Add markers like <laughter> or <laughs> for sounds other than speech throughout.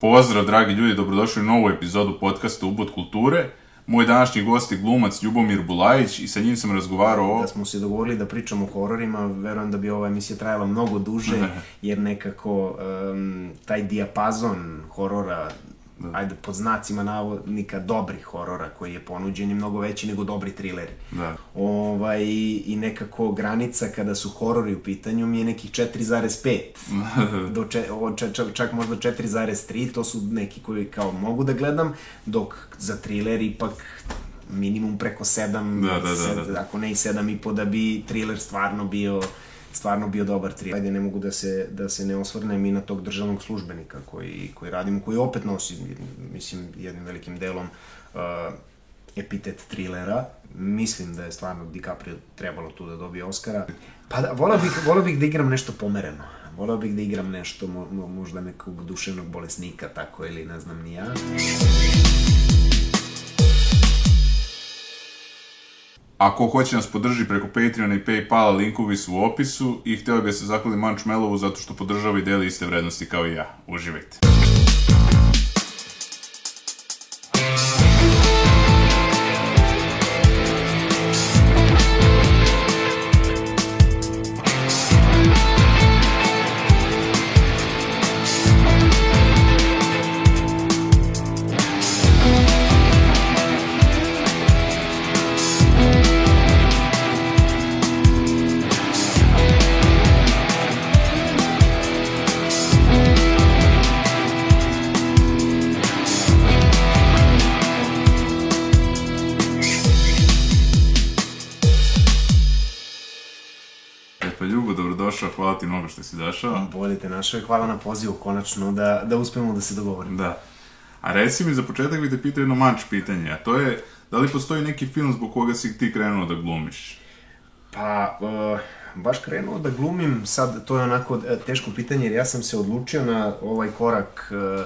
Pozdrav, dragi ljudi, dobrodošli u novu epizodu podcasta Ubod kulture. Moj današnji gost je glumac Ljubomir Bulajić i sa njim sam razgovarao o... Da smo se dogovorili da pričamo o hororima, verujem da bi ova emisija trajala mnogo duže, <laughs> jer nekako um, taj dijapazon horora da. ajde, pod znacima navodnika dobrih horora koji je ponuđen je mnogo veći nego dobri trileri. Da. Ovaj, I nekako granica kada su horori u pitanju mi je nekih 4,5 <laughs> do če, o, če, čak, čak možda 4,3, to su neki koji kao mogu da gledam, dok za triler ipak minimum preko 7, da, da, da, da. ako ne i 7,5 da bi triler stvarno bio stvarno bio dobar tri. Ajde, ne mogu da se, da se ne osvrnem i na tog državnog službenika koji, koji radimo, koji opet nosi, mislim, jednim velikim delom uh, epitet trilera. Mislim da je stvarno DiCaprio trebalo tu da dobije Oscara. Pa da, volao bih, volao bih da igram nešto pomereno. Volao bih da igram nešto, mo, možda nekog duševnog bolesnika, tako ili ne znam ni ja. Ako hoće nas podrži preko Patreona i Paypala, linkovi su u opisu i hteo bih da se zahvalim Manč Melovu zato što podržava i deli iste vrednosti kao i ja. Uživajte. Si došao. Bolje te našao i hvala na pozivu, konačno, da, da uspemo da se dogovorimo. Da. A reci mi, za početak bih te pitao jedno manč pitanje, a to je, da li postoji neki film zbog koga si ti krenuo da glumiš? Pa, uh, baš krenuo da glumim, sad to je onako e, teško pitanje, jer ja sam se odlučio na ovaj korak uh,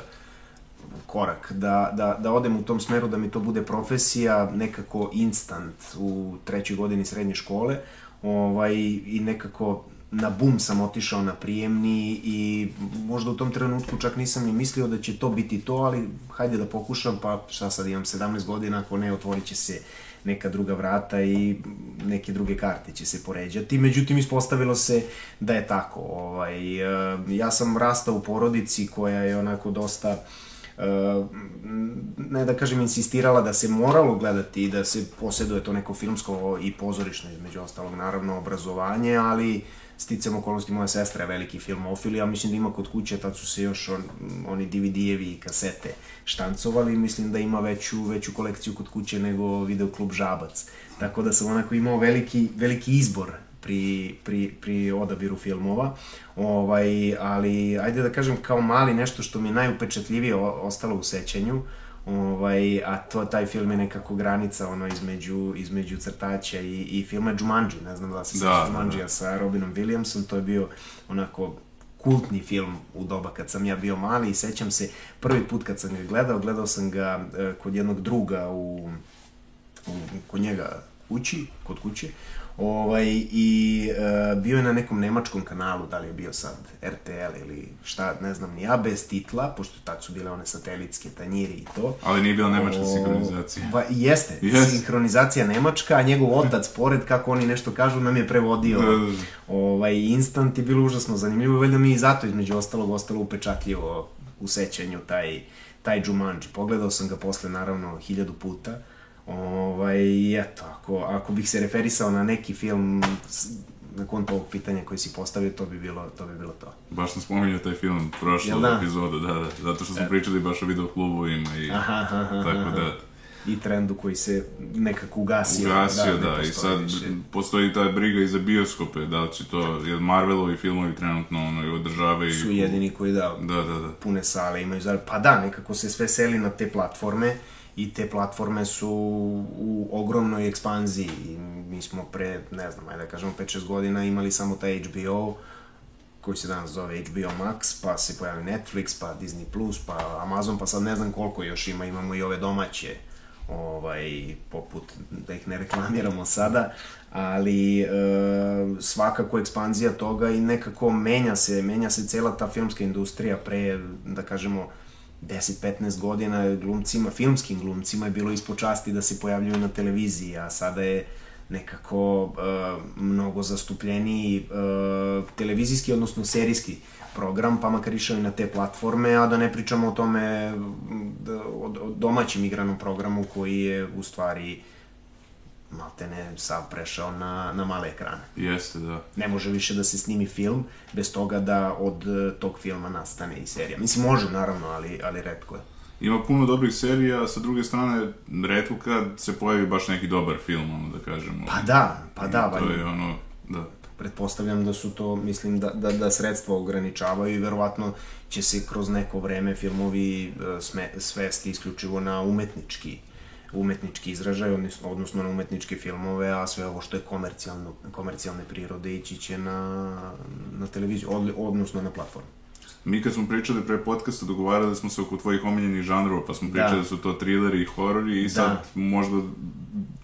korak, da, da, da odem u tom smeru, da mi to bude profesija nekako instant u trećoj godini srednje škole, ovaj, i nekako na bum sam otišao na prijemni i možda u tom trenutku čak nisam ni mislio da će to biti to, ali hajde da pokušam, pa šta sad imam 17 godina, ako ne, otvorit će se neka druga vrata i neke druge karte će se poređati. Međutim, ispostavilo se da je tako. Ovaj, eh, ja sam rastao u porodici koja je onako dosta eh, ne da kažem insistirala da se moralo gledati i da se posjeduje to neko filmsko i pozorišno između ostalog naravno obrazovanje, ali uh, sticam okolnosti, moja sestra je veliki filmofil, ja mislim da ima kod kuće, tad su se još on, oni DVD-evi i kasete štancovali, mislim da ima veću, veću kolekciju kod kuće nego videoklub Žabac. Tako da sam onako imao veliki, veliki izbor pri, pri, pri odabiru filmova, ovaj, ali ajde da kažem kao mali nešto što mi je najupečatljivije ostalo u sećanju, Ovaj, a to, taj film je nekako granica ono između, između crtaća i, i filma Jumanji, ne znam da se da, da, Jumanjija da. sa Robinom Williamsom, to je bio onako kultni film u doba kad sam ja bio mali i sećam se prvi put kad sam ga gledao, gledao sam ga e, kod jednog druga u, u kod njega kući, kod kuće, Ovaj, I e, bio je na nekom nemačkom kanalu, da li je bio sad RTL ili šta, ne znam ni ja, bez titla, pošto tad su bile one satelitske tanjiri i to. Ali nije bila nemačka o, sinhronizacija. Pa jeste, yes. sinhronizacija nemačka, a njegov otac, pored kako oni nešto kažu, nam je prevodio da, da, da. ovaj, instant i bilo užasno zanimljivo, valjda mi i zato između ostalog ostalo upečatljivo u sećanju taj, taj Jumanji. Pogledao sam ga posle, naravno, hiljadu puta Ovaj, eto, ako, ako bih se referisao na neki film na konto ovog pitanja koji si postavio, to bi bilo to. Bi bilo to. Baš sam spomenuo taj film prošle da? epizode, da, da, zato što smo e. pričali baš o videoklubovima i aha, aha, aha, tako da i trendu koji se nekako ugasio. Ugasio, da, da i sad više. postoji ta briga i za bioskope, da li će to, jer Marvelovi filmovi trenutno ono, održavaju... Su jedini koji da, da, da, da. pune sale imaju, pa da, nekako se sve seli na te platforme i te platforme su u ogromnoj ekspanziji. Mi smo pre, ne znam, ajde da kažemo 5-6 godina imali samo taj HBO, koji se danas zove HBO Max, pa se pojavi Netflix, pa Disney+, Plus, pa Amazon, pa sad ne znam koliko još ima, imamo i ove domaće, ovaj, poput, da ih ne reklamiramo sada, ali e, svakako ekspanzija toga i nekako menja se, menja se cela ta filmska industrija pre, da kažemo, 10-15 godina glumcima, filmskim glumcima je bilo ispod časti da se pojavljuju na televiziji, a sada je nekako uh, mnogo zastupljeniji uh, televizijski, odnosno serijski program, pa makar išao i na te platforme, a da ne pričamo o tome da, o, o domaćem igranom programu koji je u stvari maltene sav prešao na, na male ekrane. Jeste, da. Ne može više da se snimi film bez toga da od eh, tog filma nastane i serija. Mislim, može naravno, ali, ali redko je. Ima puno dobrih serija, sa druge strane, redko kad se pojavi baš neki dobar film, ono da kažemo. Pa da, pa da, To je ono, da. pretpostavljam da su to, mislim, da, da, da sredstva ograničavaju i verovatno će se kroz neko vreme filmovi e, sme, svesti isključivo na umetnički umetnički izražaj, odnosno, odnosno na umetničke filmove, a sve ovo što je komercijalno, komercijalne prirode ići će na, na televiziju, od, odnosno na platformu. Mi kad smo pričali pre podcasta, dogovarali smo se oko tvojih omiljenih žanrova, pa smo pričali da, Da. su to trileri i horori i sad Da. možda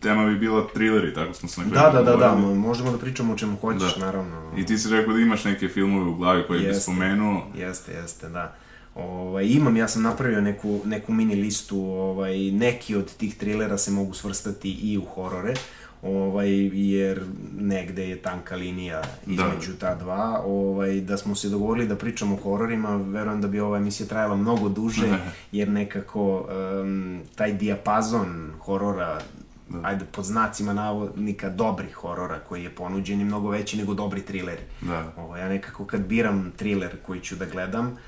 tema bi bila trileri, tako smo se na Da, kraju da, da, da, mo- možemo da pričamo o čemu hoćeš, Da. naravno. I ti si rekao da imaš neke filmove u glavi koje bi Jeste. spomenuo. Jeste, jeste, da. Ovaj, imam, ja sam napravio neku, neku mini listu, ovaj, neki od tih trilera se mogu svrstati i u horore, ovaj, jer negde je tanka linija između ta dva. Ovaj, da smo se dogovorili da pričamo o hororima, verujem da bi ova emisija trajala mnogo duže, <laughs> jer nekako um, taj dijapazon horora da. ajde, pod znacima navodnika dobrih horora koji je ponuđen je mnogo veći nego dobri trileri. Da. Ovo, ja nekako kad biram thriller koji ću da gledam,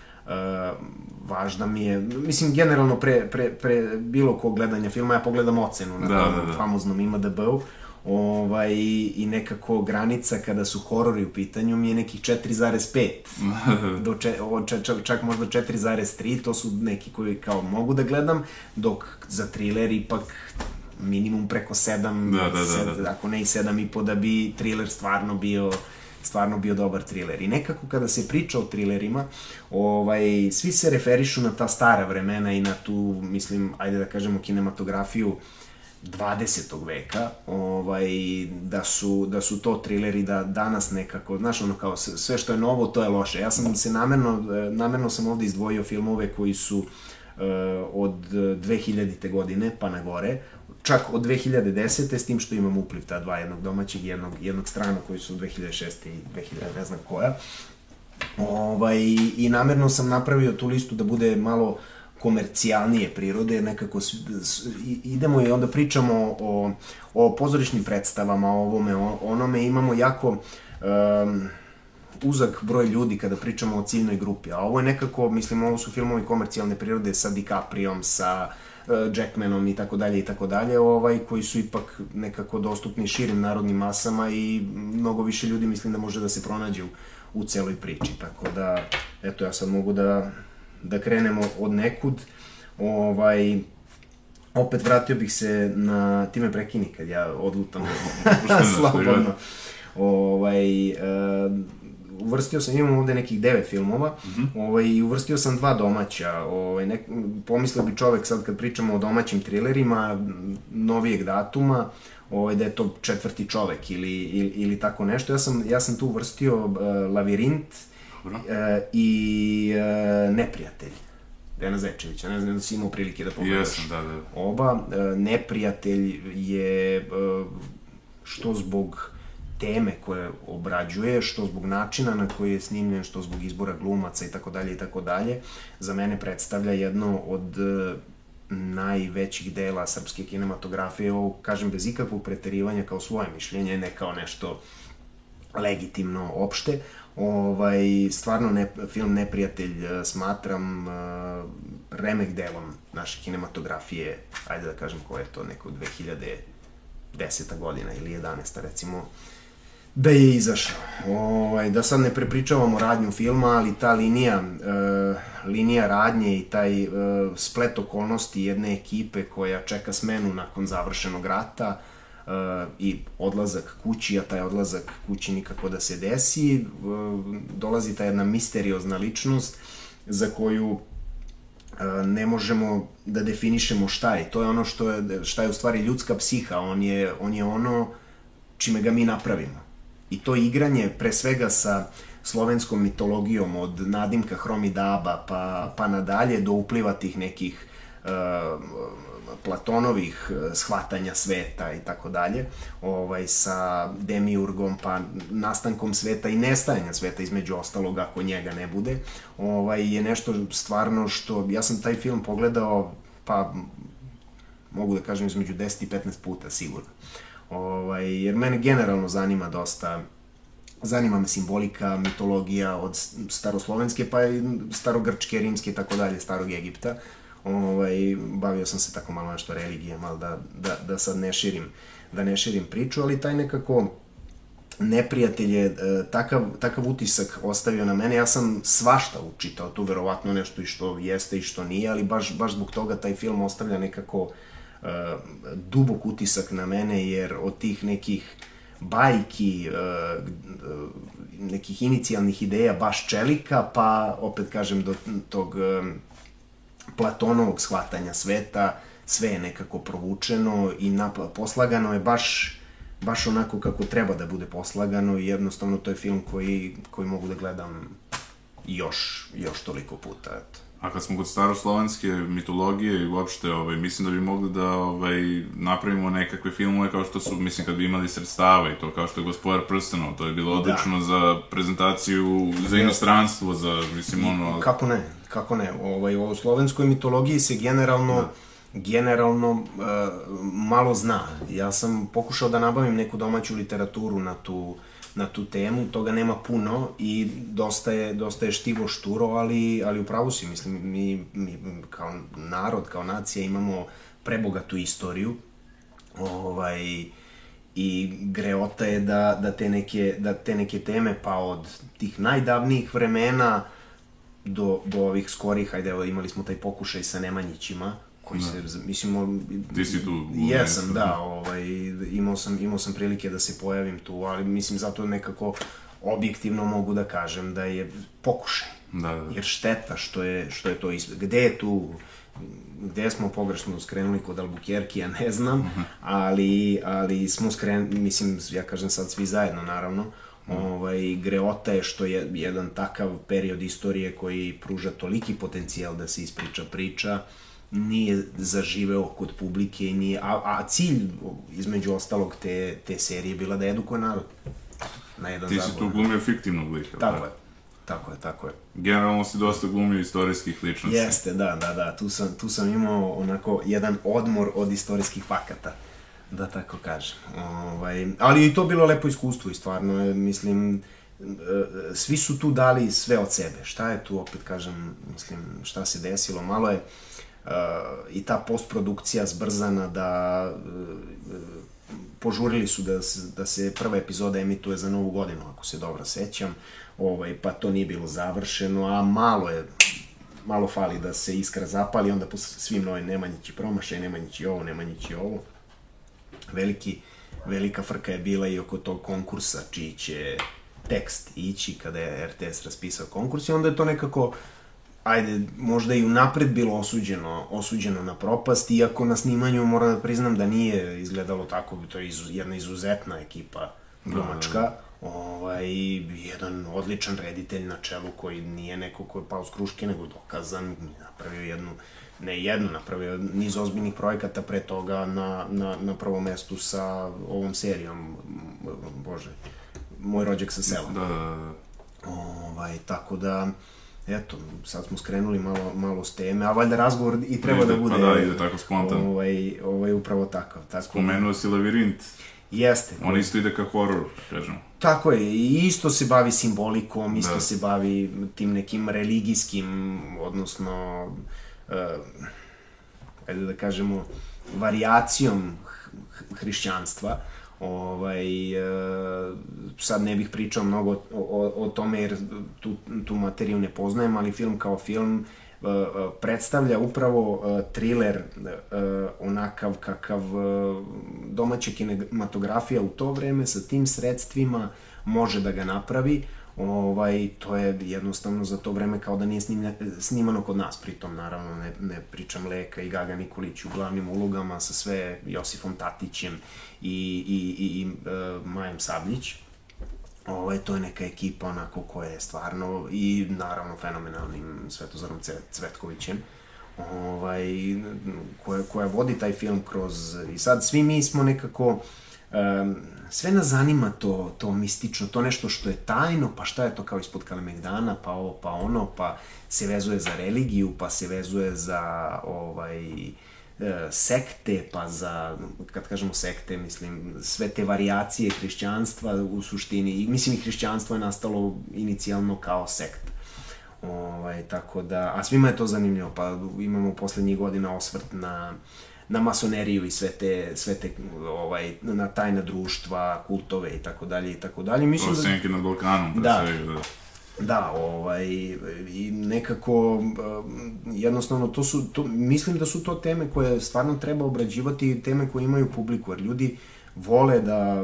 važna mi je, mislim, generalno pre, pre, pre bilo kog gledanja filma, ja pogledam ocenu na Da, tom da, da. famoznom IMDB-u, ovaj, i nekako granica kada su horori u pitanju mi je nekih 4,5 <laughs> do če, o, čak, čak, čak možda 4,3 to su neki koji kao mogu da gledam dok za thriller ipak minimum preko 7 Da, da, da, da. ako ne i 7,5 da bi thriller stvarno bio stvarno bio dobar thriller. I nekako kada se priča o thrillerima, ovaj, svi se referišu na ta stara vremena i na tu, mislim, ajde da kažemo, kinematografiju 20. veka, ovaj, da, su, da su to trileri da danas nekako, znaš, ono kao sve što je novo, to je loše. Ja sam se namerno, eh, namerno sam ovde izdvojio filmove koji su eh, od 2000. godine pa na gore, čak od 2010. s tim što imam upliv ta dva, jednog domaćeg i jednog, jednog stranog koji su 2006. i 2000 ne znam koja. Ovaj, I namerno sam napravio tu listu da bude malo komercijalnije prirode, nekako idemo i onda pričamo o, o pozorišnim predstavama, o ovome, o onome, imamo jako um, uzak broj ljudi kada pričamo o ciljnoj grupi, a ovo je nekako, mislim, ovo su filmovi komercijalne prirode sa DiCapriom, sa uh, Jackmanom i tako dalje i tako dalje, ovaj, koji su ipak nekako dostupni širim narodnim masama i mnogo više ljudi mislim da može da se pronađe u, u celoj priči, tako da, eto, ja sad mogu da, da krenemo od nekud, ovaj, opet vratio bih se na, ti me prekini kad ja odlutam <laughs> <laughs> slobodno. Ovaj, e, uvrstio sam, imam ovde nekih devet filmova, mm -hmm. ovaj, i uvrstio sam dva domaća. Ovaj, nek, pomislio bi čovek sad kad pričamo o domaćim trilerima, novijeg datuma, ovaj, da je to četvrti čovek ili, ili, ili tako nešto. Ja sam, ja sam tu uvrstio uh, Lavirint uh, i uh, Neprijatelj. Dejana Zečevića, ne znam da si imao prilike da pogledaš. Jesam, da, da. Oba, e, neprijatelj je e, što zbog teme koje obrađuje, što zbog načina na koji je snimljen, što zbog izbora glumaca i tako dalje i tako dalje, za mene predstavlja jedno od e, najvećih dela srpske kinematografije, ovo kažem bez ikakvog preterivanja kao svoje mišljenje, ne kao nešto legitimno opšte. Ovaj, stvarno ne, film Neprijatelj eh, smatram uh, remek delom naše kinematografije, ajde da kažem koja je to, neko 2010. godina ili 11. recimo, da je izašao. Ovaj, da sad ne prepričavamo radnju filma, ali ta linija, uh, linija radnje i taj uh, splet okolnosti jedne ekipe koja čeka smenu nakon završenog rata, uh, i odlazak kući, a taj odlazak kući nikako da se desi, uh, dolazi ta jedna misteriozna ličnost za koju ne možemo da definišemo šta je. To je ono što je, šta je u stvari ljudska psiha. On je, on je ono čime ga mi napravimo. I to igranje pre svega sa slovenskom mitologijom od nadimka Hromidaba pa, pa nadalje do upliva tih nekih uh, Platonovih e, shvatanja sveta i tako dalje, ovaj, sa demiurgom, pa nastankom sveta i nestajanja sveta između ostalog ako njega ne bude, ovaj, je nešto stvarno što, ja sam taj film pogledao, pa mogu da kažem između 10 i 15 puta sigurno. Ovaj, jer mene generalno zanima dosta zanima me simbolika, mitologija od staroslovenske pa i starogrčke, rimske i tako dalje, starog Egipta ovaj, bavio sam se tako malo nešto religijom, ali da, da, da sad ne širim, da ne širim priču, ali taj nekako neprijatelj je e, takav, takav utisak ostavio na mene. Ja sam svašta učitao tu, verovatno nešto i što jeste i što nije, ali baš, baš zbog toga taj film ostavlja nekako uh, dubok utisak na mene, jer od tih nekih bajki, uh, nekih inicijalnih ideja baš čelika, pa opet kažem do tog uh, Platonovog shvatanja sveta, sve je nekako provučeno i poslagano je baš baš onako kako treba da bude poslagano i jednostavno to je film koji, koji mogu da gledam još, još toliko puta. Eto. A kad smo kod staroslovenske mitologije i uopšte, ovaj, mislim da bi mogli da ovaj, napravimo nekakve filmove kao što su, mislim, kad bi imali sredstava i to, kao što je Gospodar prstenov, to je bilo da. odlično da. za prezentaciju, za inostranstvo, za, mislim, ono... Kako ne, kako ne, ovaj, o slovenskoj mitologiji se generalno, da. generalno uh, malo zna. Ja sam pokušao da nabavim neku domaću literaturu na tu, na tu temu, toga nema puno i dosta je, dosta je štivo šturo, ali, ali upravo si, mislim, mi, mi kao narod, kao nacija imamo prebogatu istoriju, ovaj, i greota je da, da, te neke, da te neke teme, pa od tih najdavnijih vremena, do, do ovih skorih, hajde, evo, imali smo taj pokušaj sa Nemanjićima, koji da. se, mislim, Ti si tu? Jesam, da, ovaj, imao sam, imao sam prilike da se pojavim tu, ali mislim, zato nekako objektivno mogu da kažem da je pokušaj. Da, da. Jer šteta što je, što je to ispred. Gde je tu, gde smo pogrešno skrenuli kod Albuquerque, ja ne znam, uh mhm. -huh. ali, ali smo skrenuli, mislim, ja kažem sad svi zajedno, naravno, uh, Ovaj, greota je što je jedan takav period istorije koji pruža toliki potencijal da se ispriča priča, nije zaživeo kod publike nije, a, a cilj između ostalog te, te serije bila da edukuje narod. Na jedan Ti si tu glumio fiktivnog lika. Tako je. Tako je, tako je. Generalno si dosta glumio istorijskih ličnosti. Jeste, da, da, da. Tu sam, tu sam imao onako jedan odmor od istorijskih fakata da tako kažem. Ovaj, ali i to bilo lepo iskustvo i stvarno, mislim, e, svi su tu dali sve od sebe. Šta je tu, opet kažem, mislim, šta se desilo, malo je uh, i ta postprodukcija zbrzana da uh, požurili su da da se prva epizoda emituje za novu godinu, ako se dobro sećam, ovaj, pa to nije bilo završeno, a malo je malo fali da se iskra zapali, onda po svim novim Nemanjići promašaj, Nemanjići ovo, Nemanjići ovo. Veliki, velika frka je bila i oko tog konkursa čiji će tekst ići kada je RTS raspisao konkurs i onda je to nekako ajde, možda i unapred bilo osuđeno, osuđeno na propast, iako na snimanju moram da priznam da nije izgledalo tako, to je izu, jedna izuzetna ekipa glumačka, da, da. ovaj, jedan odličan reditelj na čelu koji nije neko ko je pao s kruške, nego dokazan, napravio jednu ne jednu, napravio niz ozbiljnih projekata pre toga na, na, na prvom mestu sa ovom serijom, bože, Moj rođak sa sela. Da, da, da. Ovaj, tako da, eto, sad smo skrenuli malo, malo s teme, a valjda razgovor i treba ide, da bude... Pa da, ide tako spontan. Ovaj, ovaj upravo takav. Tako, Spomenuo si Lavirint. Jeste. On isto ide ka hororu, kažem. Tako je, i isto se bavi simbolikom, isto da. se bavi tim nekim religijskim, odnosno uh, ajde da kažemo, variacijom hrišćanstva. Ovaj, uh, sad ne bih pričao mnogo o, o, o tome jer tu, tu materiju ne poznajem, ali film kao film uh, predstavlja upravo uh, thriller onakav kakav domaća kinematografija u to vreme sa tim sredstvima može da ga napravi ovaj, to je jednostavno za to vreme kao da nije snimlja, snimano kod nas, pritom naravno ne, ne pričam Leka i Gaga Nikolić u glavnim ulogama sa sve Josifom Tatićem i, i, i, i uh, Majem Sabljić. Ovaj, to je neka ekipa onako koja je stvarno i naravno fenomenalnim Svetozarom Cvetkovićem ovaj, koja, koja vodi taj film kroz... I sad svi mi smo nekako... Um, sve nas zanima to, to mistično, to nešto što je tajno, pa šta je to kao ispod Kalemegdana, pa ovo, pa ono, pa se vezuje za religiju, pa se vezuje za ovaj, e, sekte, pa za, kad kažemo sekte, mislim, sve te variacije hrišćanstva u suštini, mislim i hrišćanstvo je nastalo inicijalno kao sekt. Ovaj, tako da, a svima je to zanimljivo, pa imamo poslednjih godina osvrt na na masoneriju i sve te, sve te ovaj, na tajna društva, kultove i tako dalje i tako dalje. Mislim da... senke nad Balkanom, da, sve, da. Da, ovaj, i nekako, jednostavno, to su, to, mislim da su to teme koje stvarno treba obrađivati, teme koje imaju publiku, jer ljudi vole da,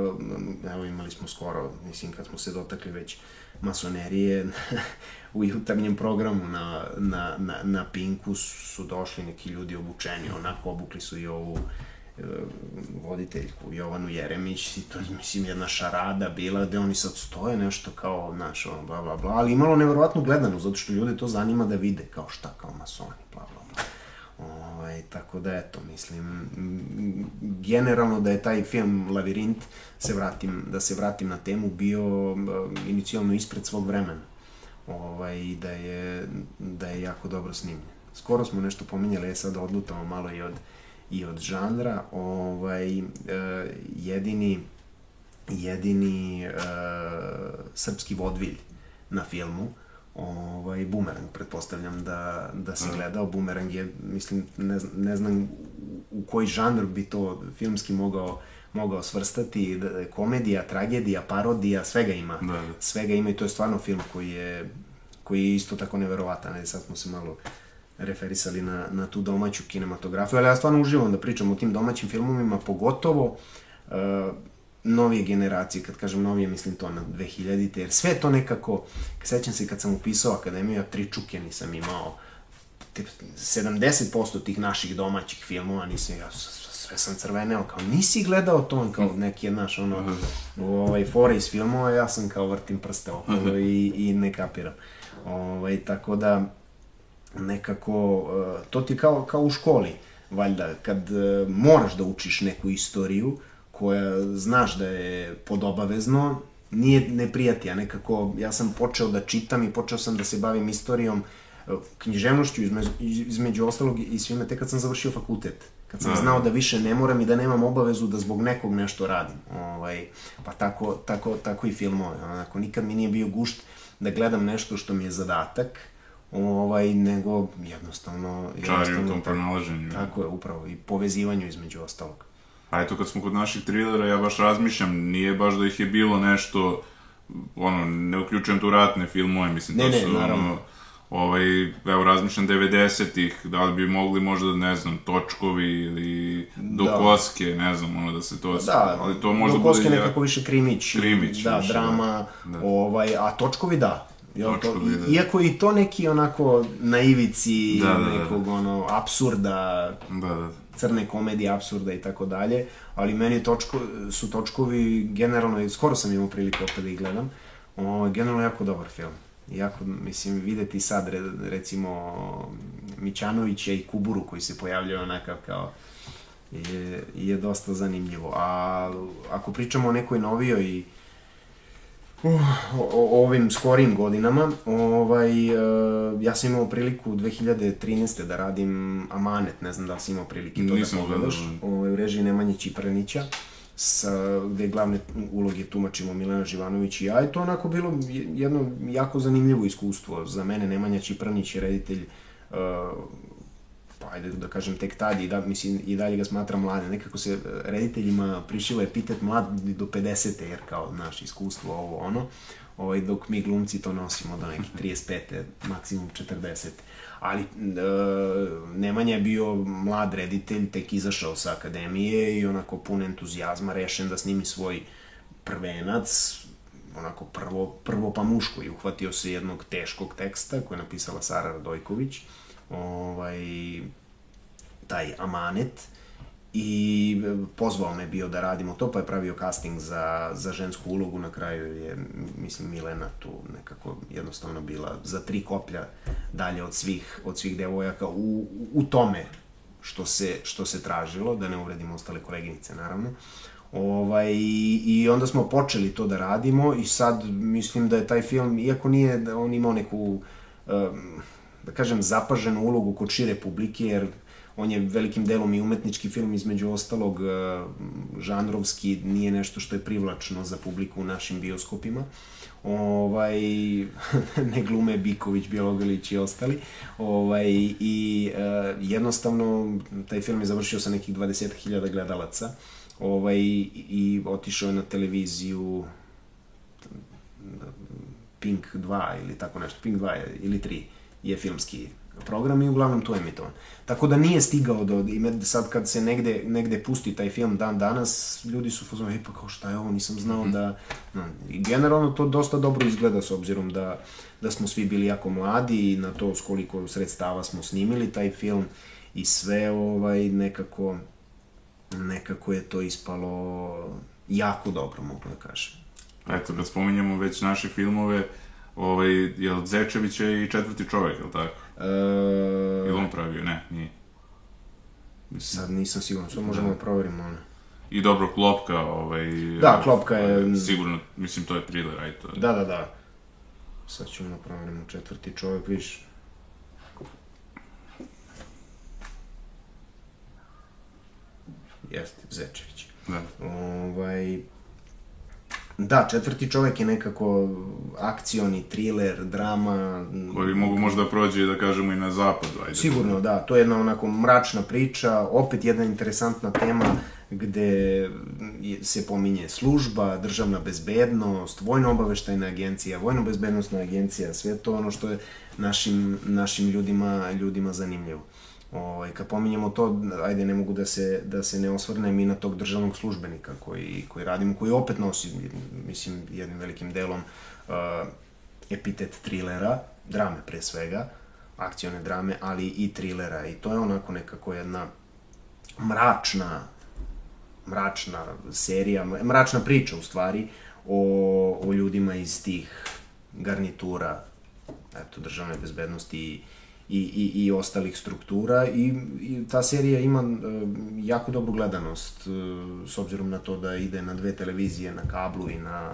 evo imali smo skoro, mislim, kad smo se dotakli već masonerije, u jutarnjem programu na, na, na, na Pinku su došli neki ljudi obučeni, onako obukli su i ovu e, voditeljku Jovanu Jeremić i to je, mislim, jedna šarada bila gde oni sad stoje nešto kao, znaš, ono, bla, bla, bla, ali imalo neverovatnu gledanu, zato što ljude to zanima da vide, kao šta, kao masoni, bla, bla, bla. Ovaj, tako da, eto, mislim, generalno da je taj film Lavirint, se vratim, da se vratim na temu, bio uh, inicijalno ispred svog vremena ovaj, da, je, da je jako dobro snimljen. Skoro smo nešto pominjali, je sad odlutamo malo i od, i od žanra. Ovaj, uh, jedini jedini uh, srpski vodvilj na filmu ovaj, Bumerang, pretpostavljam da, da si gledao. Bumerang je, mislim, ne, ne znam u koji žanr bi to filmski mogao mogao svrstati, da, komedija, tragedija, parodija, svega ima. Da, da. Svega ima i to je stvarno film koji je, koji je isto tako neverovatan. Ne, sad smo se malo referisali na, na tu domaću kinematografiju, ali ja stvarno uživam da pričam o tim domaćim filmovima, pogotovo uh, novije generacije, kad kažem novije, mislim to na 2000-te, jer sve to nekako, sećam se kad sam upisao akademiju, ja tri čuke nisam imao, 70% tih naših domaćih filmova nisam, ja sve sam crveneo, kao nisi gledao to, kao neki, naš, ono, ovaj, fore iz filmova, ja sam kao vrtim prste okolo i, i ne kapiram. Ovaj, tako da, nekako, eh, to ti kao, kao u školi, valjda, kad eh, moraš da učiš neku istoriju, koja znaš da je podobavezno, nije neprijatija, nekako, ja sam počeo da čitam i počeo sam da se bavim istorijom, eh, književnošću između, između ostalog i svime, tek kad sam završio fakultet. Kad sam znao da više ne moram i da nemam obavezu da zbog nekog nešto radim. Ovaj, pa tako, tako, tako i filmove. Onako, nikad mi nije bio gušt da gledam nešto što mi je zadatak, ovaj, nego jednostavno... Čari u tom pronalaženju. Tako je, upravo, i povezivanju između ostalog. A eto, kad smo kod naših trilera, ja baš razmišljam, nije baš da ih je bilo nešto, ono, ne uključujem tu ratne filmove, mislim, ne, to ne, su, naravno. ono, ovaj, evo razmišljam 90-ih, da li bi mogli možda, ne znam, točkovi ili do da. koske, ne znam, ono da se to... Da, ali to možda do koske bude, nekako više krimić. Krimić. Da, više, drama, da. ovaj, a točkovi da. Jel, to, da. Iako i to neki onako na ivici da, da, da. nekog ono apsurda, da, da. crne komedije, apsurda i tako dalje, ali meni točko, su točkovi generalno, skoro sam imao priliku opet da ih gledam, o, generalno jako dobar film. Iako, mislim, videti sad, recimo, Mićanovića i Kuburu koji se pojavljaju onakav kao je, je dosta zanimljivo. A ako pričamo o nekoj novijoj uh, o, o ovim skorijim godinama, ovaj, uh, ja sam imao priliku 2013. da radim Amanet, ne znam da li si imao prilike to Nisam da pogledaš, ovaj, u režiji Nemanje Čipranića sa, gde glavne uloge tumačimo Milena Živanović i ja i to onako bilo jedno jako zanimljivo iskustvo. Za mene Nemanja Čipranić je reditelj uh, pa ajde da kažem tek tad i, da, mislim, i dalje ga smatram mladim. Nekako se rediteljima prišilo epitet mladi do 50. jer kao naš iskustvo ovo ono, ovaj, dok mi glumci to nosimo do nekih 35. maksimum 40 ali e, Nemanja je bio mlad reditelj, tek izašao sa akademije i onako pun entuzijazma rešen da snimi svoj prvenac, onako prvo, prvo pa muško. I uhvatio se jednog teškog teksta koje je napisala Sara Radojković, ovaj, taj Amanet, i pozvao me bio da radimo to, pa je pravio casting za, za žensku ulogu, na kraju je, mislim, Milena tu nekako jednostavno bila za tri koplja dalje od svih, od svih devojaka u, u tome što se, što se tražilo, da ne uvredimo ostale koleginice, naravno. Ovaj, I onda smo počeli to da radimo i sad mislim da je taj film, iako nije da on imao neku, da kažem, zapaženu ulogu kod šire publike, jer on je velikim delom i umetnički film, između ostalog žanrovski, nije nešto što je privlačno za publiku u našim bioskopima. Ovaj, <laughs> ne glume Biković, Bjelogalić i ostali. Ovaj, I uh, jednostavno, taj film je završio sa nekih 20.000 gledalaca ovaj, i otišao je na televiziju Pink 2 ili tako nešto, Pink 2 ili 3 je filmski program i uglavnom to emitovan. Tako da nije stigao do, i sad kad se negde, negde pusti taj film dan danas, ljudi su fazom, e pa kao šta je ovo, nisam znao mm -hmm. da, no, i generalno to dosta dobro izgleda s obzirom da, da smo svi bili jako mladi i na to s koliko sredstava smo snimili taj film i sve ovaj nekako nekako je to ispalo jako dobro, mogu da kažem. Eto, kad spominjamo već naše filmove, ovaj, je od Zečevića i četvrti čovek, je li tako? E... Ili on pravio? Ne, nije. Sad nisam siguran, sve možemo da, da proverimo ono. I dobro, Klopka, ovaj... Da, Klopka je... Sigurno, mislim, to je thriller, aj to je. Da, da, da. Sad ćemo da proverimo četvrti čovek, viš. Jeste, Zečević. Da. Ovaj, Da, četvrti čovek je nekako akcioni, thriller, drama. Koji mogu možda prođe, da kažemo, i na zapadu. Ajde. Sigurno, da. To je jedna onako mračna priča, opet jedna interesantna tema gde se pominje služba, državna bezbednost, vojno-obaveštajna agencija, vojno-bezbednostna agencija, sve to ono što je našim, našim ljudima, ljudima zanimljivo. Ovaj, kad pominjemo to, ajde, ne mogu da se, da se ne osvrnem i na tog državnog službenika koji, koji radimo, koji opet nosi, mislim, jednim velikim delom uh, epitet trilera, drame pre svega, akcione drame, ali i trilera. I to je onako nekako jedna mračna, mračna serija, mračna priča u stvari o, o ljudima iz tih garnitura, eto, državne bezbednosti i i, i, i ostalih struktura i, i ta serija ima uh, jako dobru gledanost uh, s obzirom na to da ide na dve televizije, na kablu i na,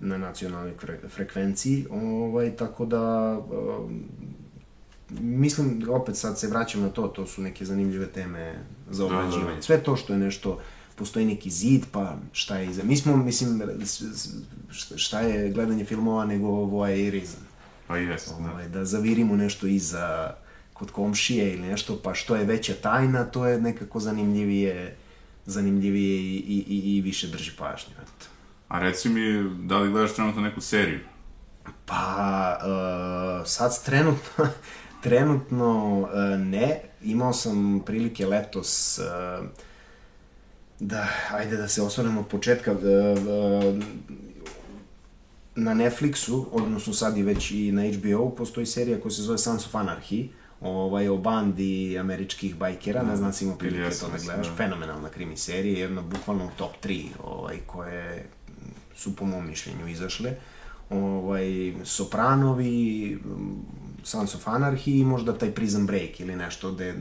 na nacionalnoj fre, frekvenciji, ovaj, tako da uh, mislim, opet sad se vraćam na to, to su neke zanimljive teme za obrađivanje. Da, da. Sve to što je nešto postoji neki zid, pa šta je iza. Mi smo, mislim, šta je gledanje filmova nego voajerizam. Pa jes, da. ovaj, da. da zavirimo nešto iza kod komšije ili nešto, pa što je veća tajna, to je nekako zanimljivije, zanimljivije i, i, i, i više drži pažnju. Eto. A reci mi, da li gledaš trenutno neku seriju? Pa, uh, sad trenutno, <laughs> trenutno uh, ne. Imao sam prilike letos uh, da, ajde da se osvrnemo od početka, uh, uh, na Netflixu, odnosno sad i već i na HBO, postoji serija koja se zove Sons of Anarchy, ovaj, o bandi američkih bajkera, ne znam si imao prilike yes, to da gledaš, da. fenomenalna krimi serija, jedna bukvalno top 3, ovaj, koje su po mom mišljenju izašle. Ovaj, Sopranovi, Sons of Anarchy i možda taj Prison Break ili nešto gde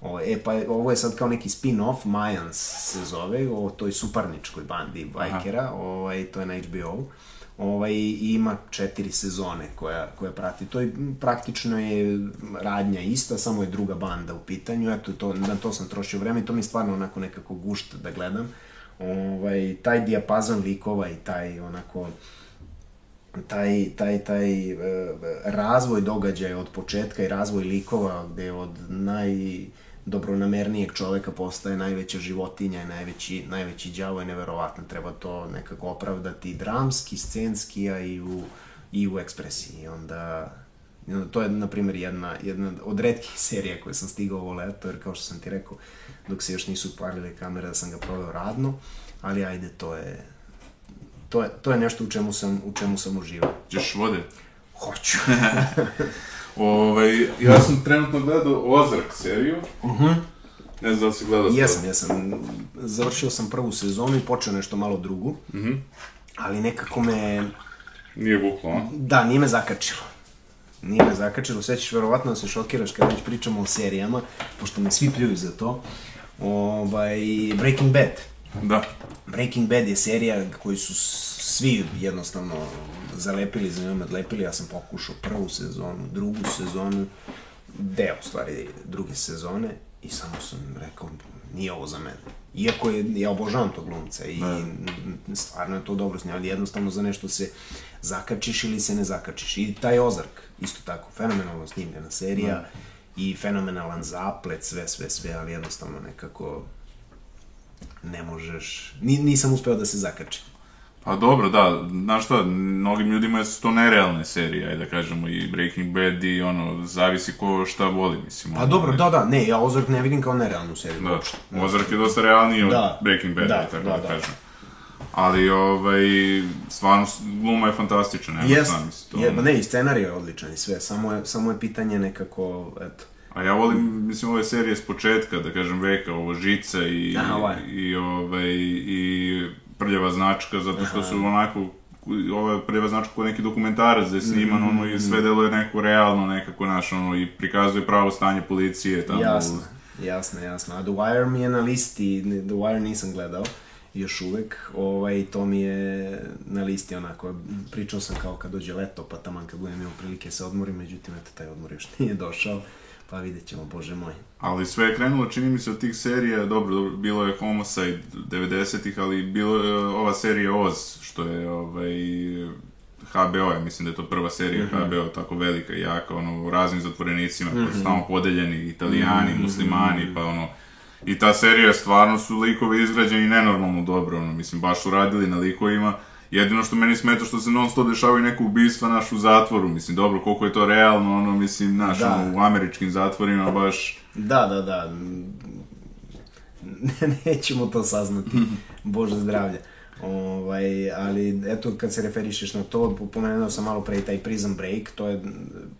Ovaj, e, pa ovo je sad kao neki spin-off, Mayans se zove, o toj suparničkoj bandi bajkera, ovaj, to je na HBO ovaj, ima četiri sezone koja, koja prati. To je, praktično je radnja ista, samo je druga banda u pitanju, eto, to, na to sam trošio vreme i to mi je stvarno onako nekako gušt da gledam. Ovaj, taj dijapazon likova i taj onako taj, taj, taj uh, razvoj događaja od početka i razvoj likova gde od naj dobronamernijeg čoveka postaje najveća životinja najveći, najveći đavo je neverovatno. Treba to nekako opravdati dramski, scenski, a i u, i u ekspresiji. Onda, to je, na primjer, jedna, jedna od redkih <laughs> serija koje sam stigao ovo leto, jer kao što sam ti rekao, dok se još nisu palile kamere, da sam ga proveo radno, ali ajde, to je, to je, to je nešto u čemu sam, u čemu sam uživao. Ćeš vode? Hoću. <laughs> Ovaj, ja sam trenutno gledao Ozark seriju. Uh -huh. Ne znam da si gledao to. Jesam, jesam. Završio sam prvu sezonu i počeo nešto malo drugu. Ali nekako me... Nije vuklo, a? Da, nije me zakačilo. Nije me zakačilo, sve ćeš verovatno da se šokiraš kad već pričamo o serijama, pošto me svi pljuju za to. Ovaj, Breaking Bad. Da. Breaking Bad je serija koju su svi jednostavno zalepili, za njom odlepili. Ja sam pokušao prvu sezonu, drugu sezonu, deo stvari druge sezone i samo sam rekao, nije ovo za mene. Iako je, ja obožavam tog glumca i n- stvarno je to dobro snimao, ali jednostavno za nešto se zakačiš ili se ne zakačiš. I taj Ozark, isto tako, fenomenalno snimljena serija i fenomenalan zaplet, sve, sve, sve, ali jednostavno nekako ne možeš, ni, nisam uspeo da se zakačim. Pa dobro, da, znaš šta, mnogim ljudima su to nerealne serije, ajde da kažemo, i Breaking Bad i ono, zavisi ko šta voli, mislim. Pa ono, dobro, da, da, ne, ja Ozark ne vidim kao nerealnu seriju. Da, uopšte. Ozark je dosta realniji od Da. Breaking Bada, Da, tako da, da, da. kažem. Ali, ovaj, stvarno, gluma je fantastična, nema Jest, šta, mislim, to... je, ma ne, i scenarij je odličan i sve, samo je, samo je pitanje nekako, eto. A ja volim, mislim, ove serije s početka, da kažem, veka, ovo Žica i, Aha, ovaj. i, ovaj, i Prljava značka, zato što su onako, ova Prljava značka kao neki dokumentarac da je sniman, Mhm, ono, i sve deluje neko realno, nekako, naš, ono, i prikazuje pravo stanje policije tamo. Jasno, jasno, jasno. A The Wire mi je na listi, The Wire nisam gledao još uvek, ovaj, to mi je na listi onako, pričao sam kao kad dođe leto, pa taman kad budem imao prilike se odmorim, međutim, eto, taj odmor još nije došao, pa vidjet ćemo, bože moj. Ali sve je krenulo, čini mi se, od tih serija, dobro, dobro bilo je Homicide 90-ih, ali bilo je ova serija Oz, što je ovaj, HBO, ja mislim da je to prva serija Mhm. HBO, tako velika i jaka, ono, u raznim zatvorenicima, koji Mhm. su tamo podeljeni, italijani, muslimani, pa ono, i ta serija stvarno su likovi izgrađeni nenormalno dobro, ono, mislim, baš su radili na likovima, Jedino što meni smeta što se non stop dešavaju neka ubistva naš u zatvoru, mislim, dobro, koliko je to realno, ono, mislim, naš, Da. ono, u američkim zatvorima baš... Da, da, da. Ne, <laughs> nećemo to saznati. <laughs> Bože zdravlja. Ovaj, ali eto kad se referišeš na to, pomenuo sam malo pre i taj Prison Break, to je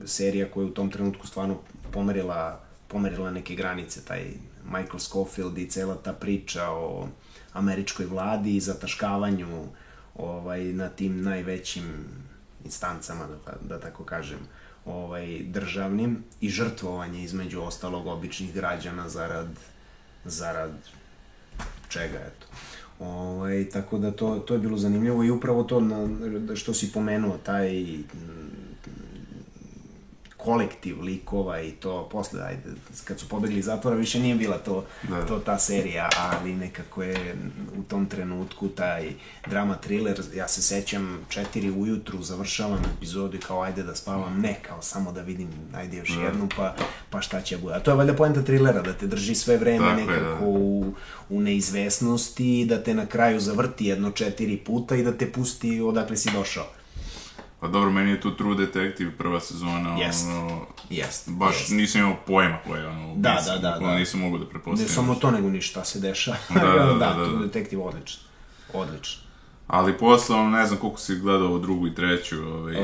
serija koja je u tom trenutku stvarno pomerila, pomerila neke granice, taj Michael Scofield i cela ta priča o američkoj vladi i zataškavanju ovaj, na tim najvećim instancama, da, da tako kažem, ovaj, državnim i žrtvovanje između ostalog običnih građana zarad, zarad čega, eto. Ovaj, tako da to, to je bilo zanimljivo i upravo to na, što si pomenuo, taj kolektiv likova i to posle, ajde, kad su pobegli iz zatvora, više nije bila to, Da. to ta serija, ali nekako je u tom trenutku taj drama thriller, ja se sećam četiri ujutru, završavam epizodu i kao ajde da spavam, ne, kao samo da vidim, ajde još jednu, pa, pa šta će bude. A to je valjda poenta thrillera, da te drži sve vreme Tako je, nekako da. u, u neizvesnosti, da te na kraju zavrti jedno četiri puta i da te pusti odakle si došao. Pa dobro, meni je tu True Detective prva sezona, Jest. ono, Jest. baš jest. nisam imao pojma ko je ono Da, da, da, bukvalno da. nisam mogao da Ne prepostavim. samo to, nego ništa se dešava. <laughs> Da, <laughs> da, da, da, da, True da. Detective odlično. Odlično. Ali posle, ono, ne znam koliko si gledao ovu drugu i treću, ovaj, Uh,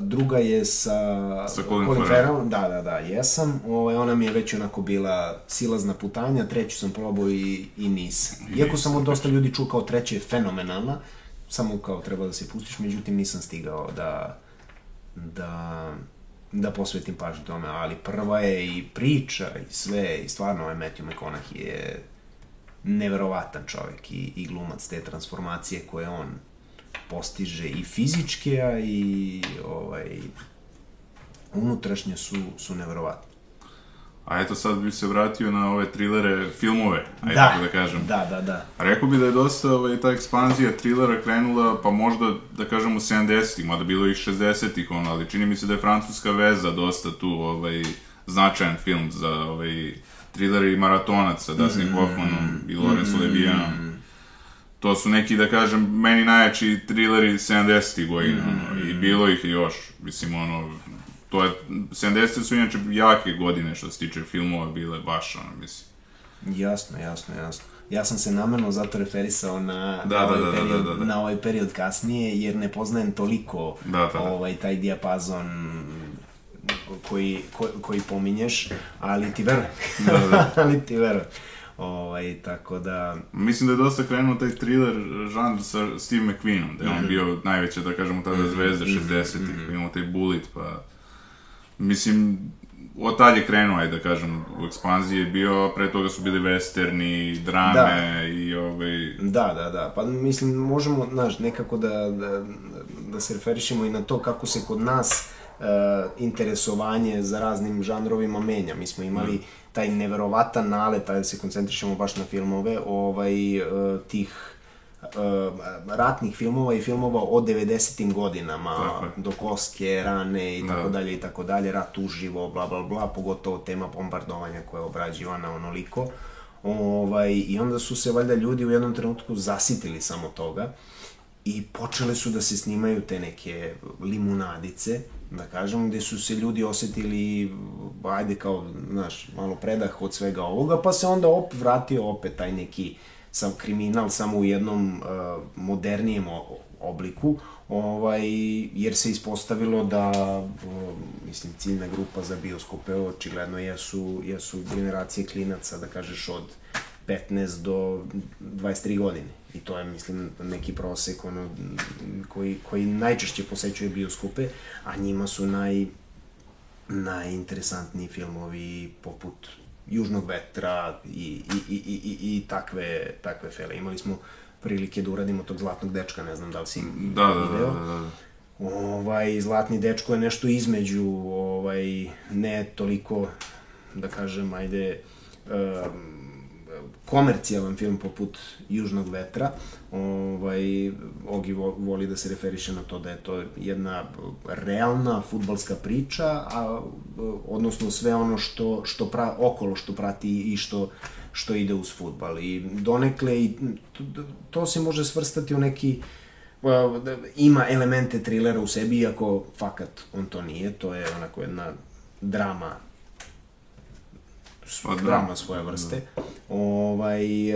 druga je sa, Sa Colin Colin Farrellom. Farrellom. Da, da, da, jesam. Ovaj, ona mi je već onako bila silazna putanja, treću sam probao i, i nisam. Iako sam od dosta ljudi čuo kao treća je fenomenalna, samo kao treba da se pustiš, međutim nisam stigao da, da, da posvetim pažnju tome, ali prva je i priča i sve, i stvarno ovaj Matthew McConaughey je neverovatan čovjek i, i glumac te transformacije koje on postiže i fizičke, a i ovaj, unutrašnje su, su neverovatne. A eto sad bi se vratio na ove trilere, filmove, ajde Da, tako da kažem. da, da, da. Rekao bi da je dosta ovaj, ta ekspanzija trilera krenula, pa možda, da kažemo, 70-ih, mada bilo ih 60-ih, ono, ali čini mi se da je francuska veza dosta tu ovaj, značajan film za ovaj, trilere i maratonac sa Dustin Mm. Hoffmanom i Laurence Olivianom. To su neki, da kažem, meni najjači trileri 70-ih godina, ono, i bilo ih je još, mislim, ono, to je, 70 su inače jake godine što se tiče filmova bile baš, ono, mislim. Jasno, jasno, jasno. Ja sam se namerno zato referisao na, Da, na, da, ovaj, da, da, period, da, da. na ovaj period kasnije, jer ne poznajem toliko Da, da, da. ovaj, taj dijapazon koji, ko, koji pominješ, ali ti verujem. Da, da. <laughs> ali ti verujem. Ovaj, tako da... Mislim da je dosta krenuo taj thriller žanr sa Steve McQueenom, da je on bio najveća, da kažemo, tada zvezda 60-ih, mm imao taj Bullet, pa... Mislim, od tad je krenuo, ajde da kažem, u ekspanziji je bio, pre toga su bili westerni, drame Da. i ovaj... Da, da, da. Pa mislim, možemo, znaš, nekako da, da, da se referišemo i na to kako se kod nas uh, interesovanje za raznim žanrovima menja. Mi smo imali taj neverovatan nalet, ajde da se koncentrišemo baš na filmove, ovaj, uh, tih ratnih filmova i filmova o 90. godinama, Tako je. do koske, rane i tako Da. dalje i tako dalje, rat uživo, bla bla bla, pogotovo tema bombardovanja koja je obrađivana onoliko. Ovaj, I onda su se valjda ljudi u jednom trenutku zasitili samo toga i počele su da se snimaju te neke limunadice, da kažem, gde su se ljudi osetili, ajde kao, znaš, malo predah od svega ovoga, pa se onda op, vratio opet taj neki sam kriminal samo u jednom uh, modernijem obliku, ovaj, jer se ispostavilo da, uh, mislim, ciljna grupa za bioskope očigledno jesu, jesu generacije klinaca, da kažeš, od 15 do 23 godine. I to je, mislim, neki prosek ono, koji, koji najčešće posećuje bioskope, a njima su naj, najinteresantniji filmovi poput Južnog vetra i, i, i, i, i, i takve, takve fele. Imali smo prilike da uradimo tog Zlatnog dečka, ne znam da li si Da, da, da, video. da, da. Ovaj, Zlatni dečko je nešto između, ovaj, ne toliko, da kažem, ajde, um, komercijalan film poput Južnog vetra. Ovaj, Ogi vo- voli da se referiše na to da je to jedna realna futbalska priča, a, odnosno sve ono što, što pra, okolo što prati i što, što ide uz futbal. I donekle, i to, to se može svrstati u neki da- ima elemente trilera u sebi, iako fakat on to nije, to je onako jedna drama Pa da. drama svoje vrste. Ovaj, e,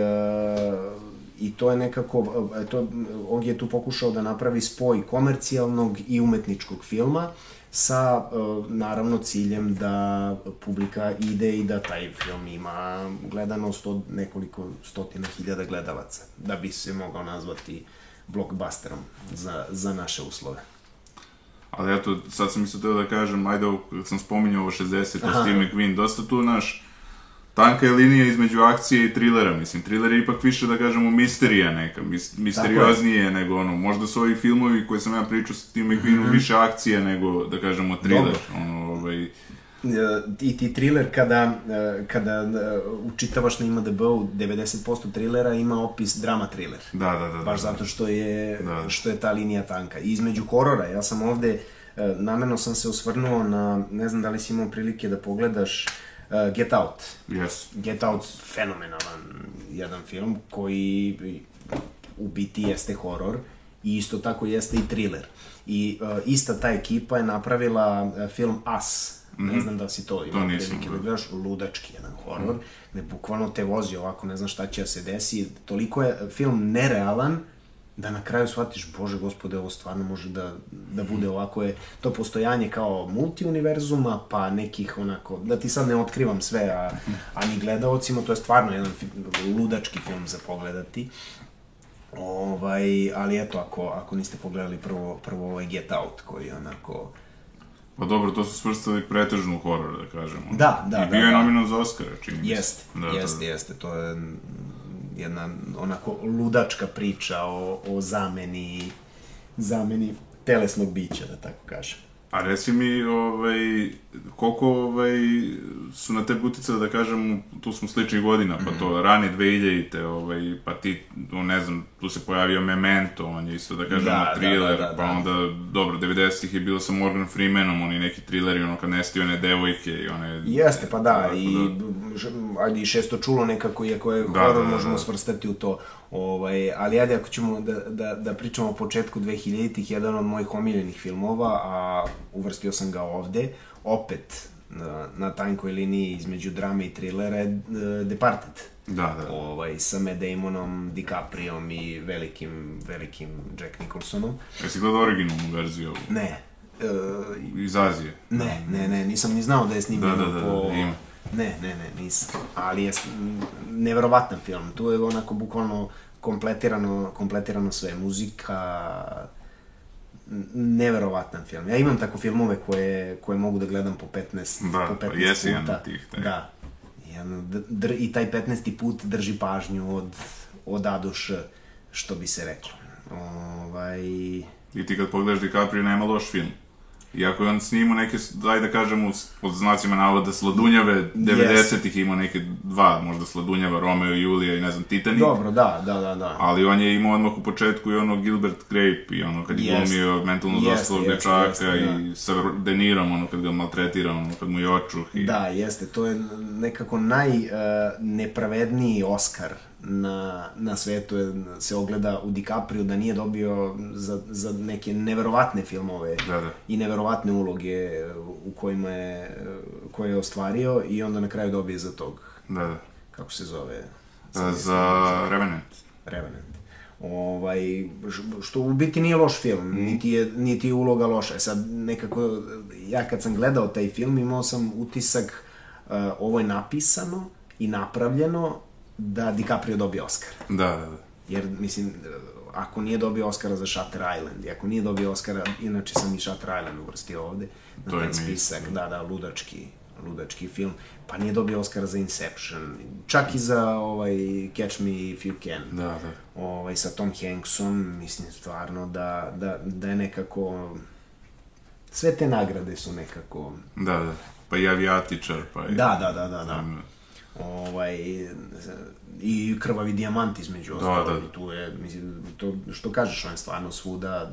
I to je nekako, e, to, on je tu pokušao da napravi spoj komercijalnog i umetničkog filma sa, e, naravno, ciljem da publika ide i da taj film ima gledanost od nekoliko stotina hiljada gledalaca, da bi se mogao nazvati blockbusterom za, za naše uslove. Ali eto, sad sam teo da kažem, ajde, kad sam spominjao ovo 60, Aha. Steve McQueen, dosta tu, naš, tanka je linija između akcije i trilera, mislim, triler je ipak više, da kažemo, misterija neka, mis, misterioznije nego ono, možda su ovi filmovi koje sam ja pričao sa Steve McQueenom više akcija nego, da kažemo, thriller, Dobro. ono, ovaj, E, i ti thriller kada, e, kada e, učitavaš na IMDb-u 90% trilera ima opis drama thriller. da, da, da, da. Baš zato što je, Da. što je ta linija tanka. I između horora, ja sam ovde, namerno sam se osvrnuo na, ne znam da li si imao prilike da pogledaš e, Get Out. Yes. Get Out, fenomenalan jedan film koji u biti jeste horor i isto tako jeste i thriller. I uh, ista ta ekipa je napravila uh, film Us. Ne znam da si to imao prilike da da. gledaš, ludački jedan horor, gde bukvalno te vozi ovako, ne znam šta će da se desi. Toliko je film nerealan, da na kraju shvatiš, bože gospode, ovo stvarno može da, da bude ovako je to postojanje kao multiuniverzuma, pa nekih onako, da ti sad ne otkrivam sve, a, a ni gledaocima, to je stvarno jedan ludački film za pogledati. Ovaj, ali eto, ako, ako niste pogledali prvo, prvo ovaj Get Out, koji je onako... Pa dobro, to su svrstali pretežnu horor, da kažemo. Da, da, I da, bio je da. nominovan za Oscara, čini mi se. Jeste, Da, jeste, da, da. jeste, to je jedna onako ludačka priča o, o zameni, zameni telesnog bića, da tako kažem. A reci mi, ovaj, koliko ovaj, su na tebe uticali, da kažem, tu smo sličnih godina, pa Mhm. to rane 2000-te, ovaj, pa ti, no, ne znam, tu se pojavio Memento, on je isto, da kažem, Da, da, da, thriller, da, da, pa da. onda, dobro, 90-ih je bilo sa Morgan Freemanom, oni neki thrilleri, ono, kad nestaju one devojke i one... Jeste, pa da, i ž- ajde i šesto čulo nekako, iako je Da, horor, da, da, možemo da. svrstati u to. Ovaj, ali ajde, ako ćemo da, da, da pričamo o početku 2000-ih, jedan od mojih omiljenih filmova, a uvrstio sam ga ovde, opet na, na tankoj liniji između drame i trilera je e, Departed. Da, da. Ovaj, sa Matt Damonom, DiCapriom i velikim, velikim Jack Nicholsonom. Jesi gledao originalnu verziju? Ne, Iz Azije. Ne, ne, ne, nisam ni znao da je snimljeno Da, da, da, po... ima. Ne, ne, ne, nisam. Ali je neverovatan film. Tu je onako bukvalno kompletirano, kompletirano sve. Muzika, neverovatan film. Ja imam tako filmove koje, koje mogu da gledam po 15, Da, po pa 15 jesi puta. jedan od tih, taj. Da. Jedan, dr, I taj 15. put drži pažnju od, od A do Š, što bi se reklo. Ovaj... I ti kad pogledaš DiCaprio nema loš film. Iako je on snimao neke, daj da kažemo, pod znacima navoda sladunjave, 90-ih imao neke dva, možda sladunjava, Romeo i Julija i ne znam, Titanic. Dobro, da, da, da, da. Ali on je imao odmah u početku i ono Gilbert Grape i ono kad je Jeste. glumio mentalno Jeste, zaostalog jeste, dečaka jeste, i sa De Nirom, ono kad ga maltretira, ono kad mu je očuh i... Da, jeste, to je nekako najnepravedniji Oscar na, na svetu se ogleda u DiCaprio da nije dobio za, za neke neverovatne filmove Da, da. i neverovatne uloge u kojima je, koje je ostvario i onda na kraju dobije za tog, Da, da. kako se zove? Za, za Revenant. Revenant. Ovaj, što u biti nije loš film, niti, je, niti je uloga loša. E Sad, nekako, ja kad sam gledao taj film, imao sam utisak, uh, ovo je napisano i napravljeno da DiCaprio dobije Oscar. Da, da, da. Jer, mislim, ako nije dobio Oscara za Shutter Island, i ako nije dobio Oscara, inače sam i Shutter Island uvrstio ovde, na To taj spisak, da, da, ludački, ludački film, pa nije dobio Oscara za Inception, čak i za ovaj Catch Me If You Can Da, da. ovaj, sa Tom Hanksom, mislim stvarno da, da, da je nekako... Sve te nagrade su nekako... Da, da. Pa i avijatičar, pa i... Da, da, da, da, da. Mm, Ovaj, I krvavi dijamant između Da, ostalog. da. i Tu je, mislim, to što kažeš, on je stvarno svuda...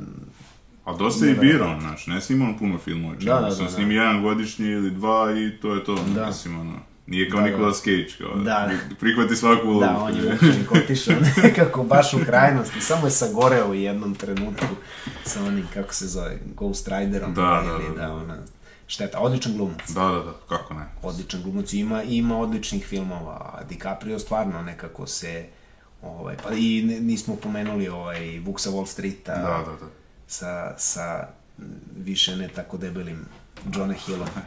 A dosta je i birao, znaš, ne snima on puno filmova, Da, da, da, sam da, snimi jedan godišnji ili dva i to je to, Da. mislim, ono, nije kao Da, da. Nicolas Cage, kao, Da. prihvati svaku ulogu. Da, on je učenik otišao <laughs> nekako baš u krajnosti, samo je sagoreo u jednom trenutku sa onim, kako se zove, Ghost Riderom. Da, da, ili da, da. ona, šteta, odličan glumac. Da, da, da, kako ne. odličan glumac ima, ima odličnih filmova. DiCaprio stvarno nekako se ovaj, pa i nismo pomenuli ovaj Vuk sa Wall Streeta Da, da, da. sa, sa više ne tako debelim Johna Hillom. <laughs>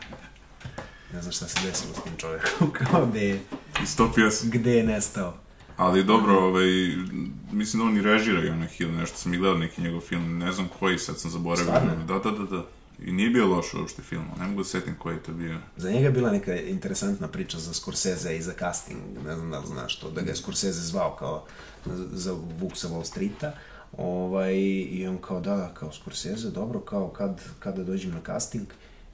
Ne znam šta se desilo s tim čovekom, <laughs> kao gde je, Istopio sam. gde je nestao. Ali dobro, ovaj, mislim da on i režira i onaj Hill, nešto sam i gledao neki njegov film, ne znam koji, sad sam zaboravio. Stvarno? Da, da, da, da. I nije bio loš uopšte film, ne mogu da setim koji je to bio. Za njega je bila neka interesantna priča za Scorsese i za casting, ne znam da li znaš to, da ga je Scorsese zvao kao za, Vuk sa Wall Streeta, ovaj, i on kao, da, da, kao Scorsese, dobro, kao kad, kada dođem na casting,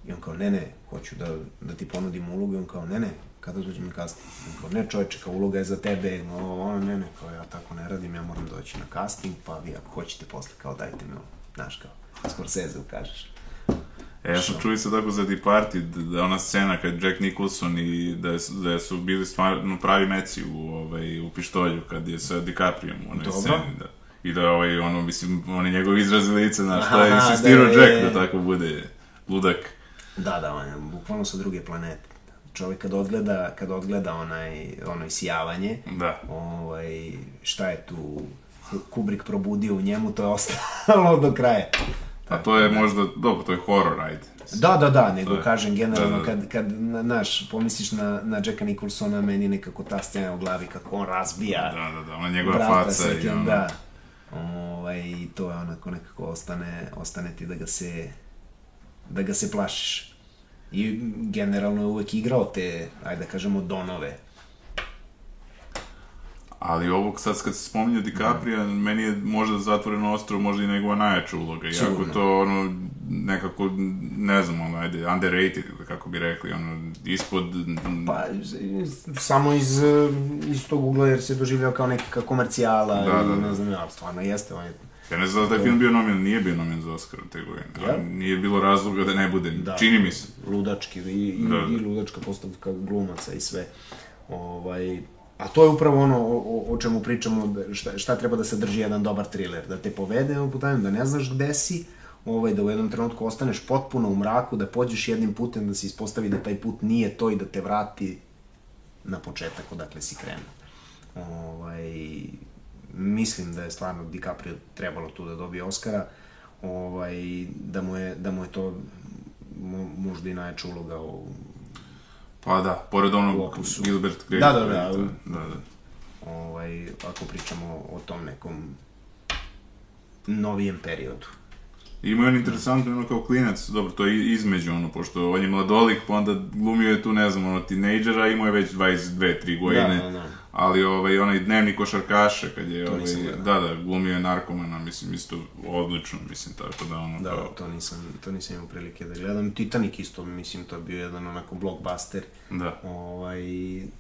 i on kao, ne, ne, hoću da, da ti ponudim ulogu, i on kao, ne, ne, kada dođem na casting, on kao, ne čovječe, kao uloga je za tebe, ovo, ono, ne, ne, kao ja tako ne radim, ja moram doći na casting, pa vi ako hoćete posle, kao dajte mi znaš, kao, Scorsese kažeš. E, ja sam čuo isto tako za Departed, da da ona scena kad Jack Nicholson i da, su- da su bili stvarno pravi meci u, ovaj, u pištolju kad je sa DiCaprijom u onoj Dobro. sceni, da. I da ovaj, ono, mislim, on je njegov izraz lica, znaš, da je Aha, insistirao da Jack je- da tako bude ludak. Da, da, on je bukvalno sa druge planete. Čovjek kad odgleda, kad odgleda onaj, onaj sijavanje, Da. ovaj, šta je tu Kubrick probudio u njemu, to je ostalo <laughs> do kraja. A to je možda, dobro, to je horror, ajde. Da, da, da, nego je- kažem generalno da, da. kad, kad, na- znaš, pomisliš na, na Jacka Nicholsona, meni nekako ta scena u glavi kako on razbija Da, da, da, ona njegova brata faca sa i ono... da. Ovaj, to je onako nekako ostane, ostane ti da ga se, da ga se plašiš. I generalno je uvek igrao te, ajde da kažemo, donove. Ali ovog sad kad se spominje DiCaprio, meni je možda zatvoreno ostro, možda i njegova najjača uloga. Iako Sigurno. to ono, nekako, ne znam, ono, ajde, underrated, kako bi rekli, ono, ispod... Pa, samo iz, iz tog ugla jer se doživljao kao neka komercijala Da, i da, da. ne znam ja, stvarno jeste, on je Ja ne znam da taj film bio nomen, nije bio nomen za Oscar te godine. Ja? Nije bilo razloga da ne bude, Da. čini mi se. ludački i, i, Da, da. i ludačka postavka glumaca i sve. Ovaj, a to je upravo ono o, o, čemu pričamo, da šta, šta treba da sadrži jedan dobar thriller, da te povede jednom putanjem, da ne znaš gde si, ovaj, da u jednom trenutku ostaneš potpuno u mraku, da pođeš jednim putem, da se ispostavi da taj put nije to i da te vrati na početak odakle si krenuo. Ovaj, mislim da je stvarno DiCaprio trebalo tu da dobije Oscara. ovaj, da, mu je, da mu je to mo, možda i najjača uloga u... Pa da, pored onog. Gilbert Grape. Da, da, da, da, da. ovaj, ako pričamo o tom nekom novijem periodu. Ima on interesantno ono kao klinac, dobro, to je između ono, pošto on je mladolik, pa onda glumio je tu, ne znam, ono, tinejdžera, imao je već 22-3 godine. Da, da, da. Ali ovaj, onaj dnevni košarkaša, kad je, To ovaj, da, da, glumio je narkomana, mislim, isto odlično, mislim, tako da, ono, Da, kao, to nisam, to nisam imao prilike da gledam. Titanic isto, mislim, to je bio jedan onako blockbuster, da. ovaj,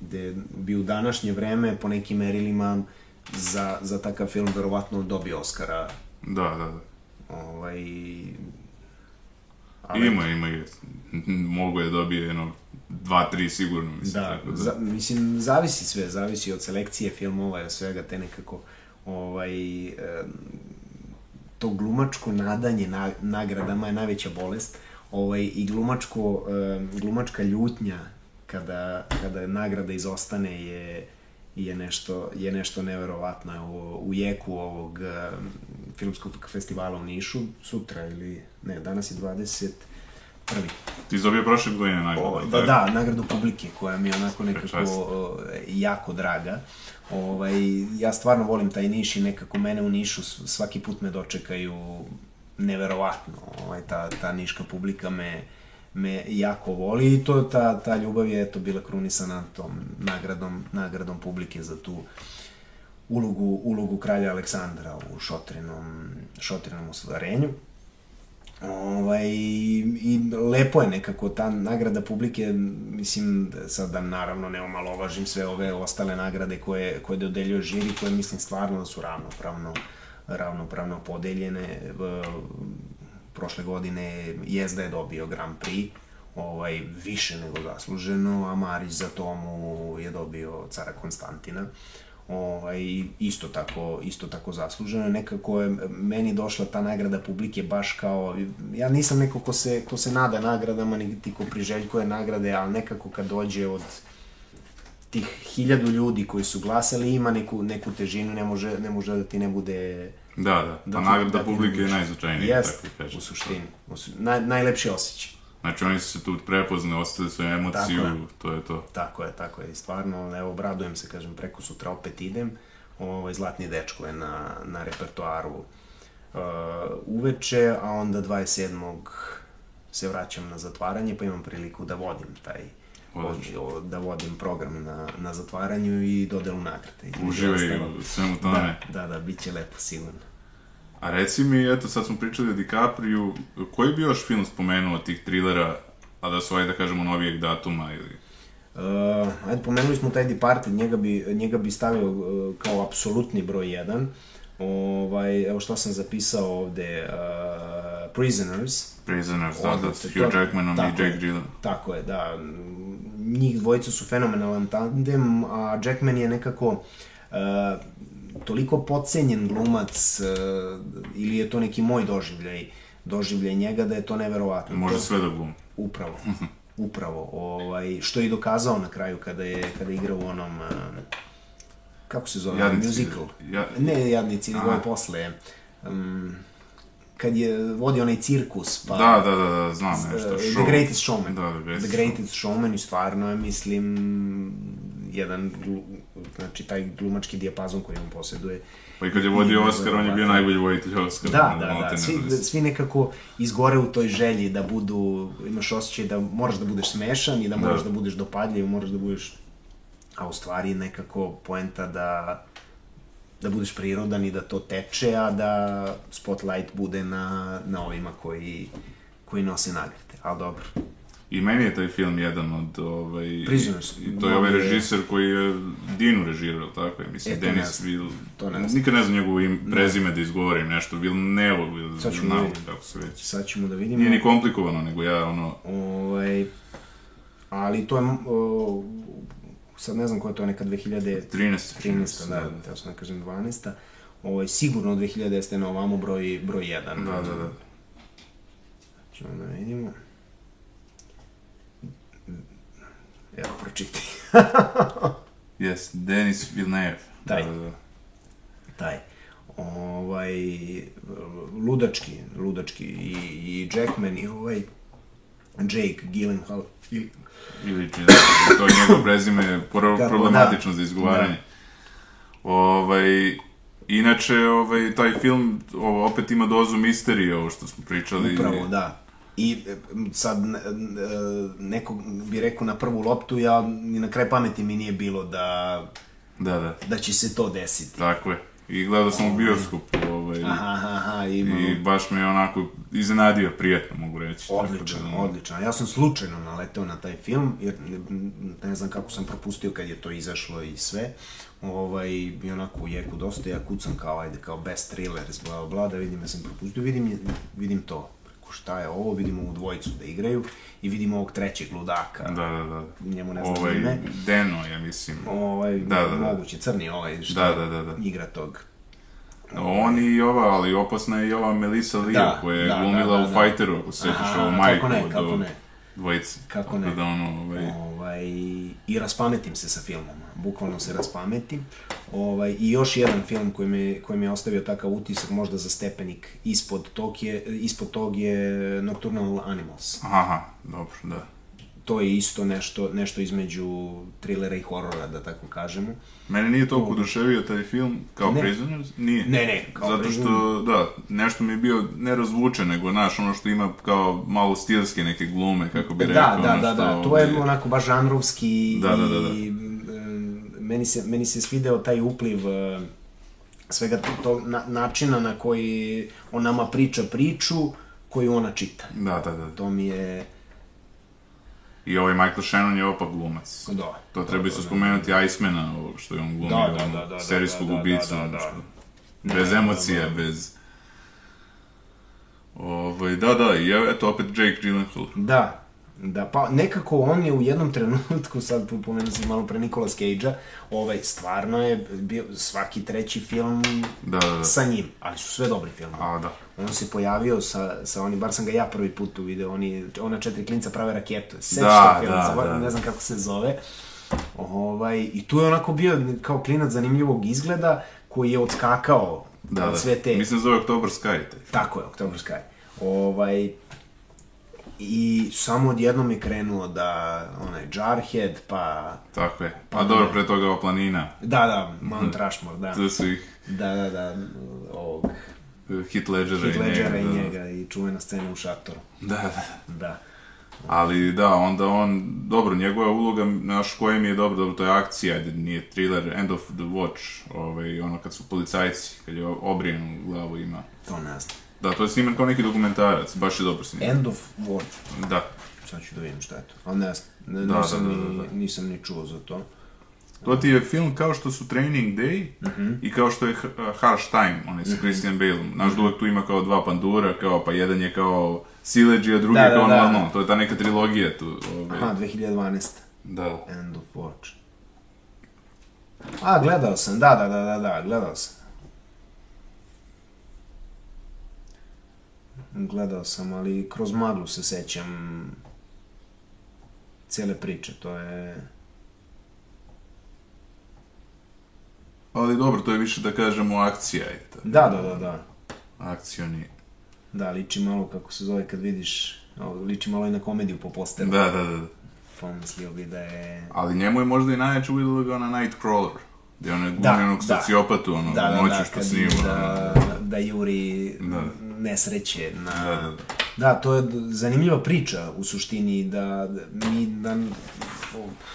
gde bi u današnje vreme po nekim merilima za, za takav film verovatno dobio Oscara. Da, da, da. Ovaj, Ima, ima je, mogu je dobije jedno, dva, tri sigurno, mislim, Da, tako da. za, mislim, zavisi sve, zavisi od selekcije filmova i od svega, te nekako, ovaj, e, to glumačko nadanje na, nagradama je najveća bolest, ovaj, i glumačko, e, glumačka ljutnja kada, kada nagrada izostane je, je nešto, je nešto neverovatno. U, u jeku ovog filmskog festivala u Nišu, sutra ili, ne, danas je 21. Ti si dobio prošle godine nagradu, O, da, da, nagradu publike koja mi je onako nekako o, jako draga. Ovaj, ja stvarno volim taj Niš i nekako mene u Nišu svaki put me dočekaju neverovatno. Ovaj, ta, ta niška publika me, me jako voli i to, ta, ta ljubav je eto, bila krunisana tom nagradom, nagradom publike za tu ulogu, ulogu kralja Aleksandra u Šotrinom, Šotrinom ostvarenju. Ovaj, I lepo je nekako ta nagrada publike, mislim, sad da naravno ne omalovažim sve ove ostale nagrade koje, koje dodeljuje žiri, koje mislim stvarno da su ravnopravno, ravnopravno podeljene. Prošle godine Jezda je dobio Grand Prix, ovaj, više nego zasluženo, a Marić za tomu je dobio cara Konstantina ovaj, isto tako, isto tako zasluženo. Nekako je meni došla ta nagrada publike baš kao, ja nisam neko ko se, ko se nada nagradama, niti ko priželjkuje nagrade, ali nekako kad dođe od tih hiljadu ljudi koji su glasali, ima neku, neku težinu, ne može, ne može da ti ne bude... Da, da, Da pa ti- nagrada da publike je najznačajnija, Jest, tako kažem. u suštini. U su, naj, najlepši osjećaj. Znači oni su se tu prepoznali, ostali su emociju, Tako je. to je to. Tako je, tako je. I stvarno, evo, obradujem se, kažem, preko sutra opet idem. Ovaj, Zlatni dečko je na, na repertoaru uh, uveče, a onda 27. se vraćam na zatvaranje, pa imam priliku da vodim taj Odlično. da vodim program na, na zatvaranju i dodelu nagrade. Uživaj u svemu tome. Da, da, da, bit će lepo, sigurno. A reci mi, eto, sad smo pričali o DiCapriju, koji bi još film spomenuo tih trilera, a da su, ajde da kažemo, novijeg datuma ili... Uh, ajde, pomenuli smo taj Departed, njega bi, njega bi stavio uh, kao apsolutni broj 1. Ovaj, evo što sam zapisao ovde, uh, Prisoners. Prisoners, da, da, s Hugh Jackmanom i Jake. Gyllenhaal. Tako je, da. Njih dvojica su fenomenalan tandem, a Jackman je nekako uh, toliko podcenjen glumac, uh, ili je to neki moj doživljaj, doživljaj njega da je to neverovatno. Može sve da glumi. Upravo. Upravo. Ovaj, što je i dokazao na kraju kada je, kada je igrao u onom... uh, kako se zove? Jadnici. Musical. Ja- Ne Jadnici, nego je posle. Um, kad je vodio onaj cirkus, pa... Da, da, da, da, znam nešto. Show. The Greatest Showman. Da, The Greatest The Greatest Showman i stvarno je, mislim, jedan, znači, taj glumački dijapazon koji on posjeduje. Pa i kad je vodio Oscar, on je bio najbolji voditelj Oscara. Da, ono, da, da, maltene, svi, svi nekako izgore u toj želji da budu, imaš osjećaj da moraš da budeš smešan i da moraš Da. da, budeš dopadljiv, moraš da budeš, a u stvari nekako poenta da da budeš prirodan i da to teče, a da spotlight bude na, na ovima koji, koji nose nagrade. Ali dobro, I meni je taj film jedan od, ovaj... Prisoners. I to je ovaj režiser koji je Dinu režirao, tako je, mislim, E, to Denis ne. Vil... To ne znam. Nikad ne znam njegovo ime, prezime da izgovorim nešto, Vilnevo, da Vilnavo, kako se već. sad ćemo da vidimo. Nije ni komplikovano, nego ja, ono... Ovaj, ali to je, o, sad ne znam koja je to neka 2013. 13. 13. da, teo sam da kažem 12. Ovaj, sigurno od 2010. na ovamo broj, broj 1. Da, da, da. Ćemo da vidimo. Evo, pročitaj. <laughs> Yes, Denis Villeneuve. Taj. Da, da, da. Taj. ovaj, ludački, ludački, i, i Jackman, i ovaj, Jake Gyllenhaal, i, Ili Gyllenhaal, to je njegovo prezime pro, Kako, problematično da. za izgovaranje. Ovaj, inače, ovaj, taj film ovo, opet ima dozu misterije, ovo što smo pričali. Upravo, da. I e, sad, e, neko bi rekao na prvu loptu, ja ni na kraj pameti mi nije bilo da, Da, da, da će se to desiti. tako je. I gledao sam u bioskopu, ovaj, Aha, aha, aha, ima... i baš me je onako iznenadio, prijatno mogu reći. Odličan, da, odličan. Ja sam slučajno naleteo na taj film, jer ne, znam kako sam propustio kad je to izašlo i sve. Ovaj, i onako u jeku dosta, ja kucam kao, ajde, kao best thrillers, bla, bla, da vidim, ja sam propustio, vidim, vidim to. Preko šta je ovo, vidim ovu dvojicu da igraju i vidim ovog trećeg ludaka. Da, da, da. Njemu ne znam Ovaj, ime. Deno, ja mislim. Ovaj, Da, da, da. moguće, crni ovaj, što Da, da, da, da. igra tog. On i ova, ali opasna je i ova Melissa Leo, Da, koja je da, glumila da, da, u da. Fighteru, ako se sjećaš ovo kako majku ne, od kako ne. dvojice. Kako ne. Da ono, ovaj, Ovaj, I raspametim se sa filmom, bukvalno se raspametim. Ovaj, I još jedan film koji me, koji mi je ostavio takav utisak, možda za stepenik ispod tog je, ispod tog je Nocturnal Animals. aha, dobro, da. To je isto nešto, nešto između trilera i horora, da tako kažemo. Mene nije toliko oduševio taj film kao Ne. Prisoners, nije. Ne, ne, kao Zato što, da, nešto mi je bio ne razvučen, nego, znaš, ono što ima kao malo stilske neke glume, kako bi Da, rekao. da, da, što, da, to je ovaj, onako baš žanrovski Da, da, da, da. Meni se, meni se svideo taj upliv eh, svega to, to na, načina na koji on nama priča priču koju ona čita. Da, da, da. To mi je... I ovaj Michael Shannon je opak glumac. Da. To treba isto spomenuti Icemana, ovog što je on glumio, Da, da, da, da, da, serijskog da, da, ubicu, da, da, da. što- bez emocija, bez... Ovaj, da, da, i eto opet Jake Gyllenhaal. Da, da, pa nekako on je u jednom trenutku, sad pomenuo sam malo pre Nicolas Cage-a, ovaj, stvarno je bio svaki treći film Da, da, da. sa njim, ali su sve dobri filmovi. A, da. On se pojavio sa, sa onim, bar sam ga ja prvi put tu video, oni, ona četiri klinca prave raketu. Sećaš Da, tog filma, da, zaboravim, da. ne znam kako se zove. Ovaj, I tu je onako bio kao klinac zanimljivog izgleda, koji je odskakao Da, da. sve te... Mislim da zove October Sky. taj. Tako je, October Sky. Ovaj, I samo odjednom je krenuo da, onaj, Jarhead, pa... Tako je. A dobro, pre toga ova planina. Da, da, Mount <laughs> Rushmore, da. To su ih Da, da, da, ovog, Hit Ledgera Heath i njega. I da, da. njega i čuvena scena u šatoru. Da, da. Da. Ali da, onda on, dobro, njegova uloga, naš koje mi je dobro, dobro, to je akcija, nije thriller, End of the Watch, ovaj, ono kad su policajci, kad je obrijen u glavu ima. To ne znam. Da, to je sniman kao neki dokumentarac, baš je dobro sniman. End of Watch. Da. Sad ću da vidim šta je to. Ali ne, ne Da, nisam, da, da, ni, da, da. nisam ni čuo za to. To ti je film kao što su Training Day Mhm. i kao što je Harsh Time, onaj sa Christian Baleom. Znaš, da uvek tu ima kao dva pandura, kao pa jedan je kao sileđi, a drugi Da, je da, kao da. normalno. To je ta neka trilogija tu. Ovaj. Aha, 2012. Da. End of Watch. A, gledao sam, da, da, da, da, da, gledao sam. Gledao sam, ali kroz maglu se sećam cijele priče, to je... Ali dobro, to je više da kažemo akcija. ajde, tako. Da, da, da, da. Akcioni. Da, liči malo kako se zove kad vidiš, liči malo i na komediju po posteru. Da, da, da. Pomislio bi da je... Ali njemu je možda i najjače uvidjela ga na Nightcrawler. Gdje on je glumi Da, onog da. sociopatu, ono, Da, da, noću da, što snima. da, da juri Da. nesreće na... Da, da, da. Da, to je zanimljiva priča u suštini da, da mi da,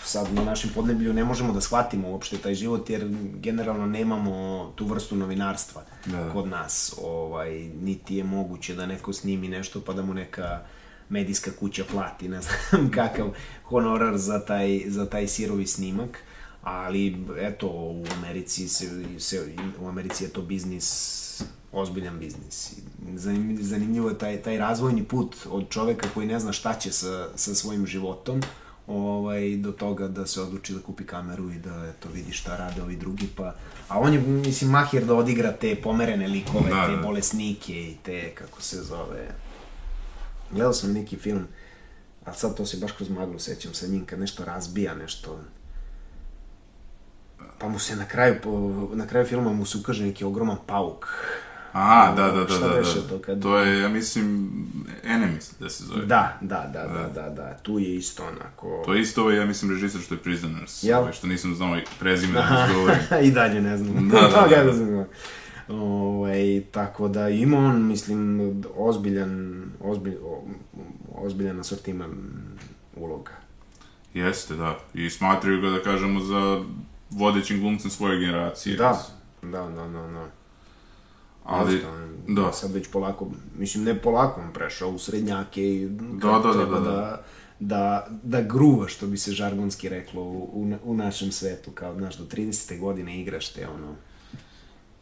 sad na našem podneblju ne možemo da shvatimo uopšte taj život jer generalno nemamo tu vrstu novinarstva Da. kod nas. Ovaj, niti je moguće da neko snimi nešto pa da mu neka medijska kuća plati, ne znam <laughs> kakav honorar za taj, za taj sirovi snimak. Ali, eto, u Americi, se, se, u Americi je to biznis ozbiljan biznis. Zanim- Zanimljivo je taj, taj razvojni put od čoveka koji ne zna šta će sa, sa svojim životom, ovaj, do toga da se odluči da kupi kameru i da eto, vidi šta rade ovi drugi, pa... A on je, mislim, mahir da odigra te pomerene likove, Da, te da. bolesnike i te, kako se zove... Gledao sam neki film, a sad to se baš kroz maglu sećam sa njim, kad nešto razbija, nešto... Pa mu se na kraju, na kraju filma mu se ukaže neki ogroman pauk. Aha, da, da, da, Šta da, da. to kad- To je, ja mislim, Enemies, da se zove. Da, da, da, da, da, da, tu je isto onako... To je isto ovaj, ja mislim, režisar što je Prisoners. Jel? Ovaj, što nisam znao i prezime <laughs> da izgovorim. <laughs> I dalje ne znam. Da, <laughs> da, da. Kako se zove. Ovaj, tako da ima on, mislim, ozbiljan, ozbilj, ozbiljan asortiman uloga. Jeste, da. I smatraju ga, da kažemo, za vodećim glumcem svoje generacije. Da, da, da, da, da. Ali, Prosto, da. Sad već polako, mislim, ne polako, on prešao u srednjake i Da, da, da, da, da. da, da, da gruva, što bi se žargonski reklo u, u, u našem svetu, kao, znaš, do 30. godine igraš te, ono,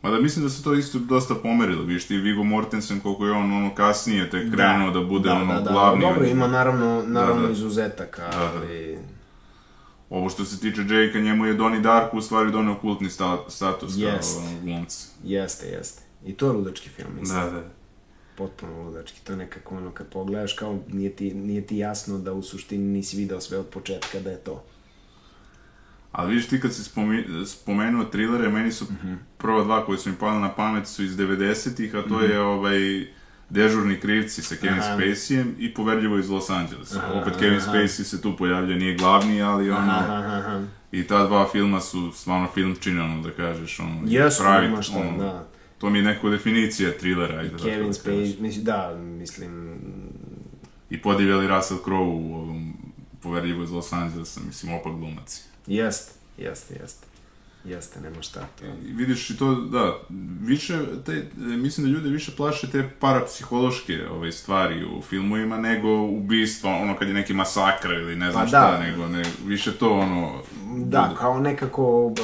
Mada mislim da se to isto dosta pomerilo, viš ti Viggo Mortensen koliko je on ono kasnije tek krenuo da, bude da, ono da, da, glavni. Dobro, ima naravno, naravno Da, da. izuzetaka, Da, da. ali... Ovo što se tiče Jakea, njemu je Donnie Darko u stvari donio kultni sta, status Jest. kao glumca. Jeste, jeste. I to je ludački film, mislim. Da, da. Potpuno ludački. To je nekako ono, kad pogledaš, kao nije ti, nije ti jasno da u suštini nisi video sve od početka da je to. Ali vidiš ti kad si spomi- spomenuo trilere, meni su Mhm. prva dva koje su mi pali na pamet su iz 90-ih, a to je ovaj Dežurni krivci sa Kevin. Aha. Spaceyem i Poverljivo iz Los Angelesa. Aha, Opet Kevin aha. Spacey se tu pojavlja, nije glavni, ali ono... Aha, aha. I ta dva filma su stvarno filmčine, ono da kažeš, ono, Jesu, pravi, nema šta, ono, da. To mi je neka definicija trilera, ajde Kevin da kažeš. Spacey, mislim, da, mislim, I podivljali Russell Crowe u ovom Poverljivo iz Los Angelesa, mislim, opak glumac. jeste, jeste, jeste. Jeste, nema šta. To. I vidiš i to, da, više, te, mislim da ljude više plaše te parapsihološke ovaj, stvari u filmovima nego ubistva, ono kad je neki masakr ili ne znam Pa šta, da. nego ne, više to ono... Da, bude. kao nekako, uh,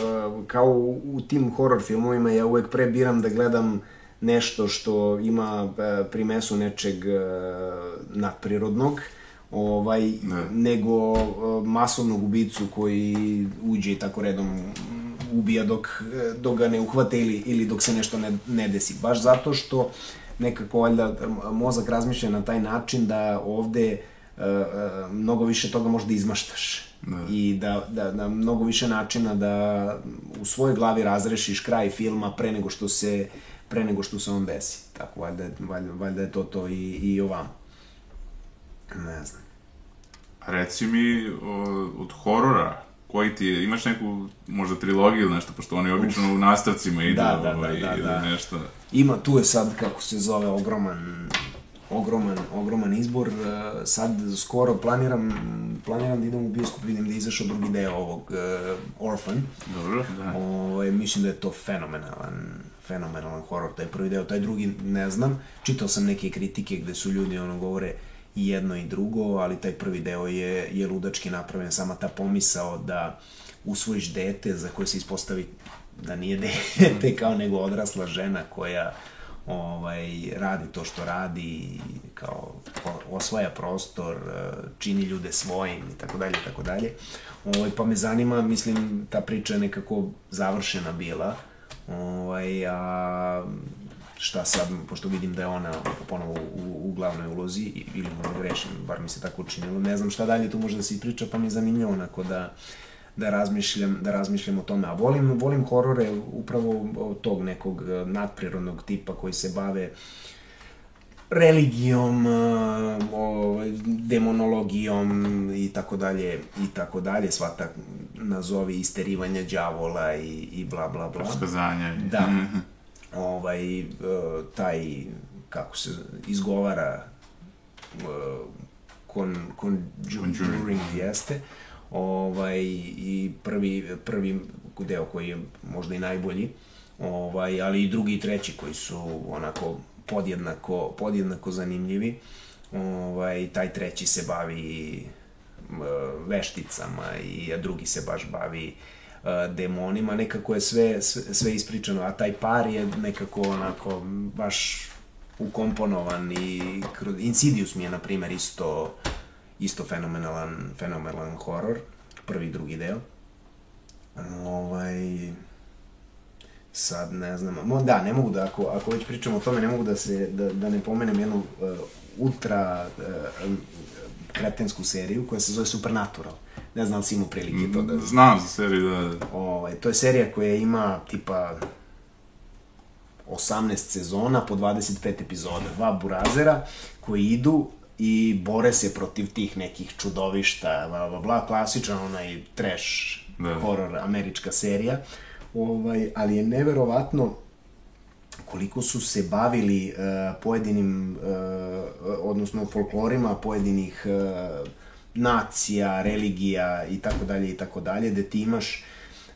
kao u, tim horror filmovima ja uvek pre biram da gledam nešto što ima uh, primesu nečeg uh, nadprirodnog, ovaj, Ne. nego masovnog ubicu koji uđe i tako redom ubija dok, eh, dok ga ne uhvate ili, ili dok se nešto ne, ne desi. Baš zato što nekako valjda mozak razmišlja na taj način da ovde uh, mnogo više toga možda izmaštaš. Da. I da, da, da mnogo više načina da u svojoj glavi razrešiš kraj filma pre nego što se pre nego što se on desi. Tako, valjda, valjda, valjda je to to i, i ovamo. Ne znam. Reci mi, o, od horora, koji ti je, imaš neku možda trilogiju ili nešto, pošto oni obično u nastavcima idu, Da, da, da, ovaj, da, ili da. nešto. Ima, tu je sad, kako se zove, ogroman, ogroman, ogroman izbor. E, Sad skoro planiram, planiram da idem u bioskop, vidim da je izašao drugi deo ovog uh, Orphan. Dobro, da. Ovaj, mislim da je to fenomenalan, fenomenalan horor, taj prvi deo, taj drugi ne znam. Čitao sam neke kritike gde su ljudi ono govore i jedno i drugo, ali taj prvi deo je, je ludački napravljen, sama ta pomisao da usvojiš dete za koje se ispostavi da nije dete kao nego odrasla žena koja ovaj, radi to što radi, kao osvaja prostor, čini ljude svojim i tako dalje, tako dalje. Ovaj, pa me zanima, mislim, ta priča je nekako završena bila, ovaj, a šta sad, pošto vidim da je ona ponovo u, u glavnoj ulozi, i- ili možda grešim, bar mi se tako učinilo, ne znam šta dalje tu može da se ispriča, pa mi je zanimljivo onako da, da razmišljam, da razmišljam o tome. A volim, volim horore upravo tog nekog eh, nadprirodnog tipa koji se bave religijom, ovaj, demonologijom i tako dalje i tako dalje, sva ta nazovi isterivanja đavola i, i bla bla bla. Skazanja. i- Da. Ovaj, e, taj, kako se izgovara, e, kon, conjuring jeste, ovaj, i prvi, prvi deo koji je možda i najbolji, ovaj, ali i drugi i treći koji su onako podjednako, podjednako zanimljivi. Ovaj, taj treći se bavi m, vešticama i a drugi se baš bavi e, demonima, nekako je sve, sve, sve ispričano, a taj par je nekako onako baš ukomponovan i Insidious mi je, na primer, isto, isto fenomenalan, fenomenalan horor, prvi i drugi deo. Ovaj, sad ne znam, mo, da, ne mogu da, ako, ako već pričamo o tome, ne mogu da se, da, da ne pomenem jednu uh, ultra uh, kretensku seriju koja se zove Supernatural. Ne znam si imao prilike to da... Znam za seriju, da, da. Ovaj, to je serija koja ima tipa 18 sezona po 25 epizoda. Dva burazera koji idu i bore se protiv tih nekih čudovišta, bla, bla, bla, klasičan onaj trash Da. horror američka serija. Ovaj, ali je neverovatno koliko su se bavili uh, pojedinim, uh, odnosno folklorima pojedinih uh, nacija, religija i tako dalje i tako dalje, gde ti imaš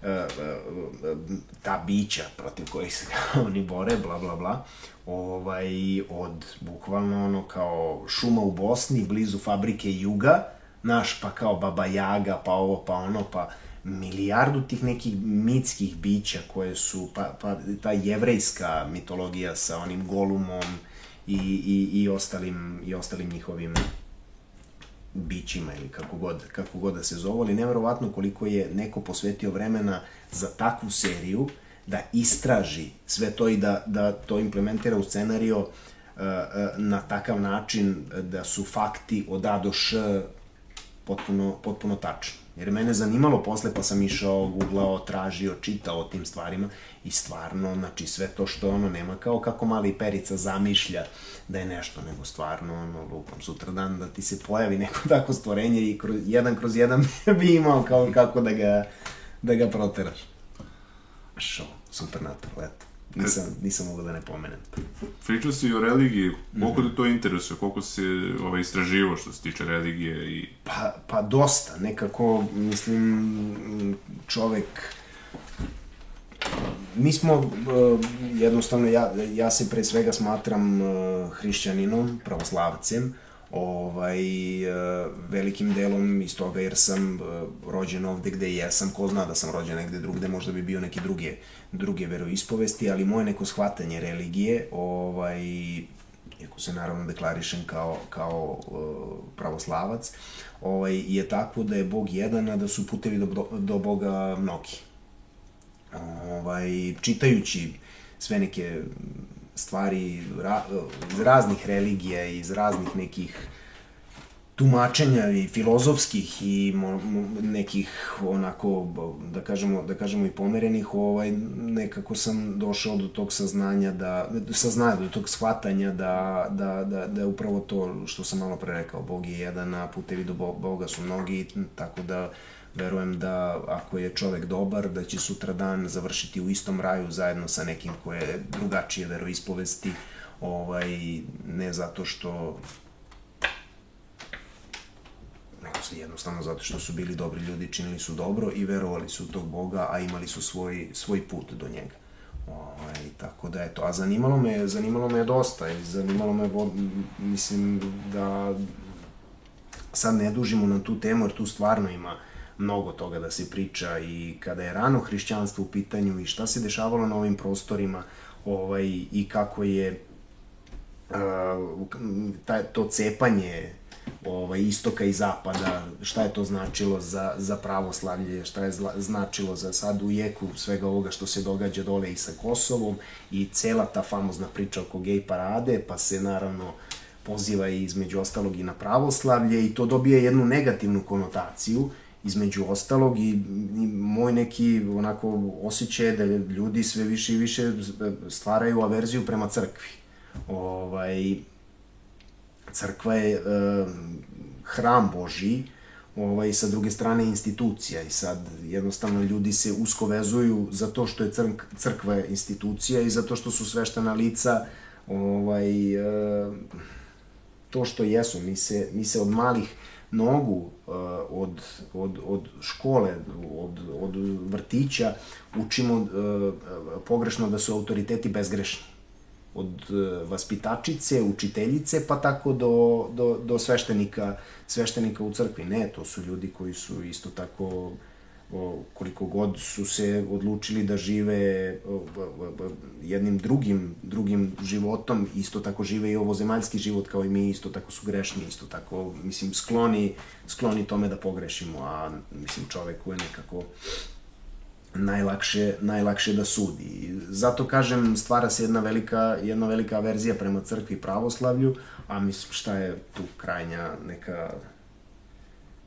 uh, uh, ta bića protiv kojih se <laughs> oni bore, bla bla bla, ovaj, od bukvalno ono kao šuma u Bosni, blizu fabrike Juga, naš pa kao Baba Jaga, pa ovo, pa ono, pa milijardu tih nekih mitskih bića koje su, pa, pa ta jevrejska mitologija sa onim Golumom i, i, i, ostalim, i ostalim njihovim bićima ili kako god, kako god da se zove, ali nevjerovatno koliko je neko posvetio vremena za takvu seriju da istraži sve to i da, da to implementira u scenario uh, uh, na takav način da su fakti od A do Š potpuno, potpuno tačni. Jer je mene zanimalo posle, pa sam išao, googlao, tražio, čitao o tim stvarima i stvarno, znači sve to što ono nema kao kako mali perica zamišlja da je nešto, nego stvarno, ono, lupam sutradan da ti se pojavi neko <laughs> tako stvorenje i kroz, jedan kroz jedan <laughs> bi imao kao kako da ga, da ga proteraš. Šo, supernatural, eto. Nisam, nisam mogao da ne pomenem. Pričao si o religiji, koliko te to interesuje, koliko si ovaj, istraživo što se tiče religije i... Pa, pa dosta, nekako, mislim, čovek... Mi smo, uh, jednostavno, ja, ja se pre svega smatram uh, hrišćaninom, pravoslavcem, ovaj, uh, velikim delom iz toga jer sam uh, rođen ovde gde jesam, ko zna da sam rođen negde drugde, možda bi bio neki druge, druge veroispovesti, ali moje neko shvatanje religije, ovaj, iako se naravno deklarišem kao, kao uh, pravoslavac, ovaj, je takvo da je Bog jedan, a da su putevi do, do Boga mnogi. Ovaj, čitajući sve neke stvari ra, iz raznih religija iz raznih nekih tumačenja i filozofskih i mo, mo, nekih onako da kažemo da kažemo i pomerenih ovaj nekako sam došao do tog saznanja da saznanja do tog shvatanja da da da da je upravo to što sam malo pre rekao. Bog je jedan a putevi do Boga su mnogi tako da verujem da ako je čovek dobar, da će sutra dan završiti u istom raju zajedno sa nekim koje je drugačije veroispovesti, ovaj, ne zato što nego se jednostavno zato što su bili dobri ljudi, činili su dobro i verovali su u tog Boga, a imali su svoj, svoj put do njega. Ovaj, tako da eto, a zanimalo me, zanimalo me dosta i zanimalo me, mislim da sad ne dužimo na tu temu, jer tu stvarno ima mnogo toga da se priča i kada je rano hrišćanstvo u pitanju i šta se dešavalo na ovim prostorima ovaj, i kako je uh, taj, to cepanje ovaj, istoka i zapada, šta je to značilo za, za pravoslavlje, šta je zla, značilo za sad u jeku svega ovoga što se događa dole i sa Kosovom i cela ta famozna priča oko gej parade, pa se naravno poziva i između ostalog i na pravoslavlje i to dobije jednu negativnu konotaciju između ostalog i, i moj neki onako osjećaj da ljudi sve više i više stvaraju averziju prema crkvi. Ovaj, crkva je e, hram Boži, ovaj, sa druge strane institucija i sad jednostavno ljudi se usko vezuju za to što je crk, crkva institucija i zato što su sveštena lica ovaj, e, to što jesu. Mi se, mi se od malih nogu uh, od, od, od škole, od, od vrtića, učimo uh, pogrešno da su autoriteti bezgrešni. Od uh, vaspitačice, učiteljice, pa tako do, do, do sveštenika, sveštenika u crkvi. Ne, to su ljudi koji su isto tako koliko god su se odlučili da žive jednim drugim, drugim životom, isto tako žive i ovozemaljski život kao i mi, isto tako su grešni, isto tako, mislim, skloni, skloni tome da pogrešimo, a mislim, čoveku je nekako najlakše, najlakše da sudi. Zato kažem, stvara se jedna velika, jedna velika averzija prema crkvi pravoslavlju, a mislim, šta je tu krajnja neka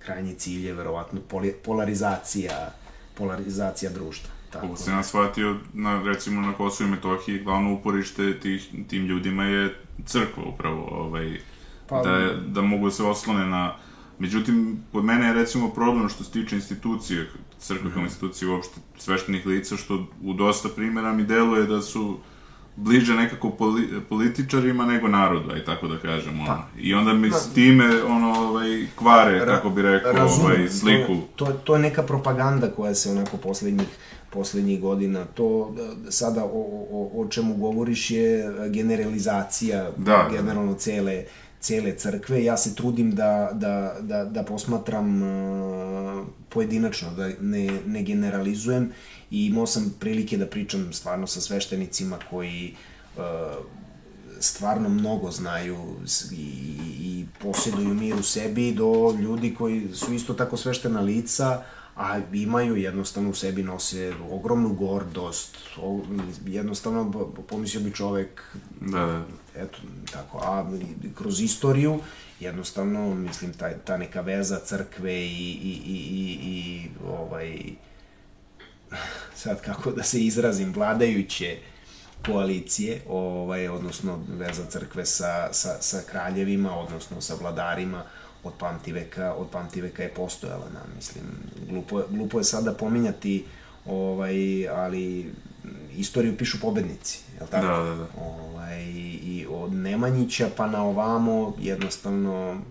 krajnji cilj je verovatno polarizacija, polarizacija društva. Tako Kako se nas shvatio, na, recimo na Kosovo i Metohiji, glavno uporište tih, tim ljudima je crkva upravo, ovaj, pa, da, da mogu da se oslone na... Međutim, kod mene je recimo problem što se tiče institucije, crkve kao mm -hmm. institucije uopšte sveštenih lica, što u dosta primjera mi deluje da su bliže nekako poli, političarima nego narodu, aj tako da kažem, ono. Pa, I onda mi s time, ono, ovaj, kvare, ra, kako bi rekao, razumem, ovaj, sliku. To, to, to je neka propaganda koja se onako poslednjih poslednjih godina. To sada o, o, o čemu govoriš je generalizacija da, generalno cele cele crkve. Ja se trudim da, da, da, da posmatram uh, pojedinačno, da ne, ne generalizujem i imao sam prilike da pričam stvarno sa sveštenicima koji uh, stvarno mnogo znaju i, i posjeduju mir u sebi do ljudi koji su isto tako sveštena lica, a imaju jednostavno u sebi nose ogromnu gordost, o, jednostavno pomislio bi čovek, da, da. eto, tako, a kroz istoriju, jednostavno, mislim, taj, ta neka veza crkve i, i, i, i, i ovaj, sad kako da se izrazim, vladajuće koalicije, ovaj, odnosno veza crkve sa, sa, sa kraljevima, odnosno sa vladarima, od pamtiveka, od pamtiveka je postojala, na, mislim, glupo, glupo je sada pominjati, ovaj, ali istoriju pišu pobednici, je li tako? Da, da, da. Ovaj, I od Nemanjića pa na ovamo, jednostavno,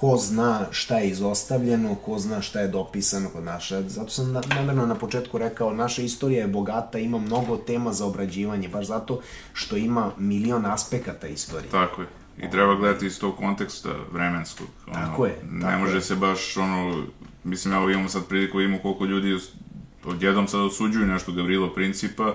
ko zna šta je izostavljeno, ko zna šta je dopisano kod naša. Zato sam namerno na početku rekao, naša istorija je bogata, ima mnogo tema za obrađivanje, baš zato što ima milion aspekata istorije. Tako je. I treba gledati iz tog konteksta vremenskog. Ono, tako je. Ne tako može je. se baš, ono, mislim, evo imamo sad priliku, imamo koliko ljudi odjednom sad osuđuju nešto Gavrilo Principa,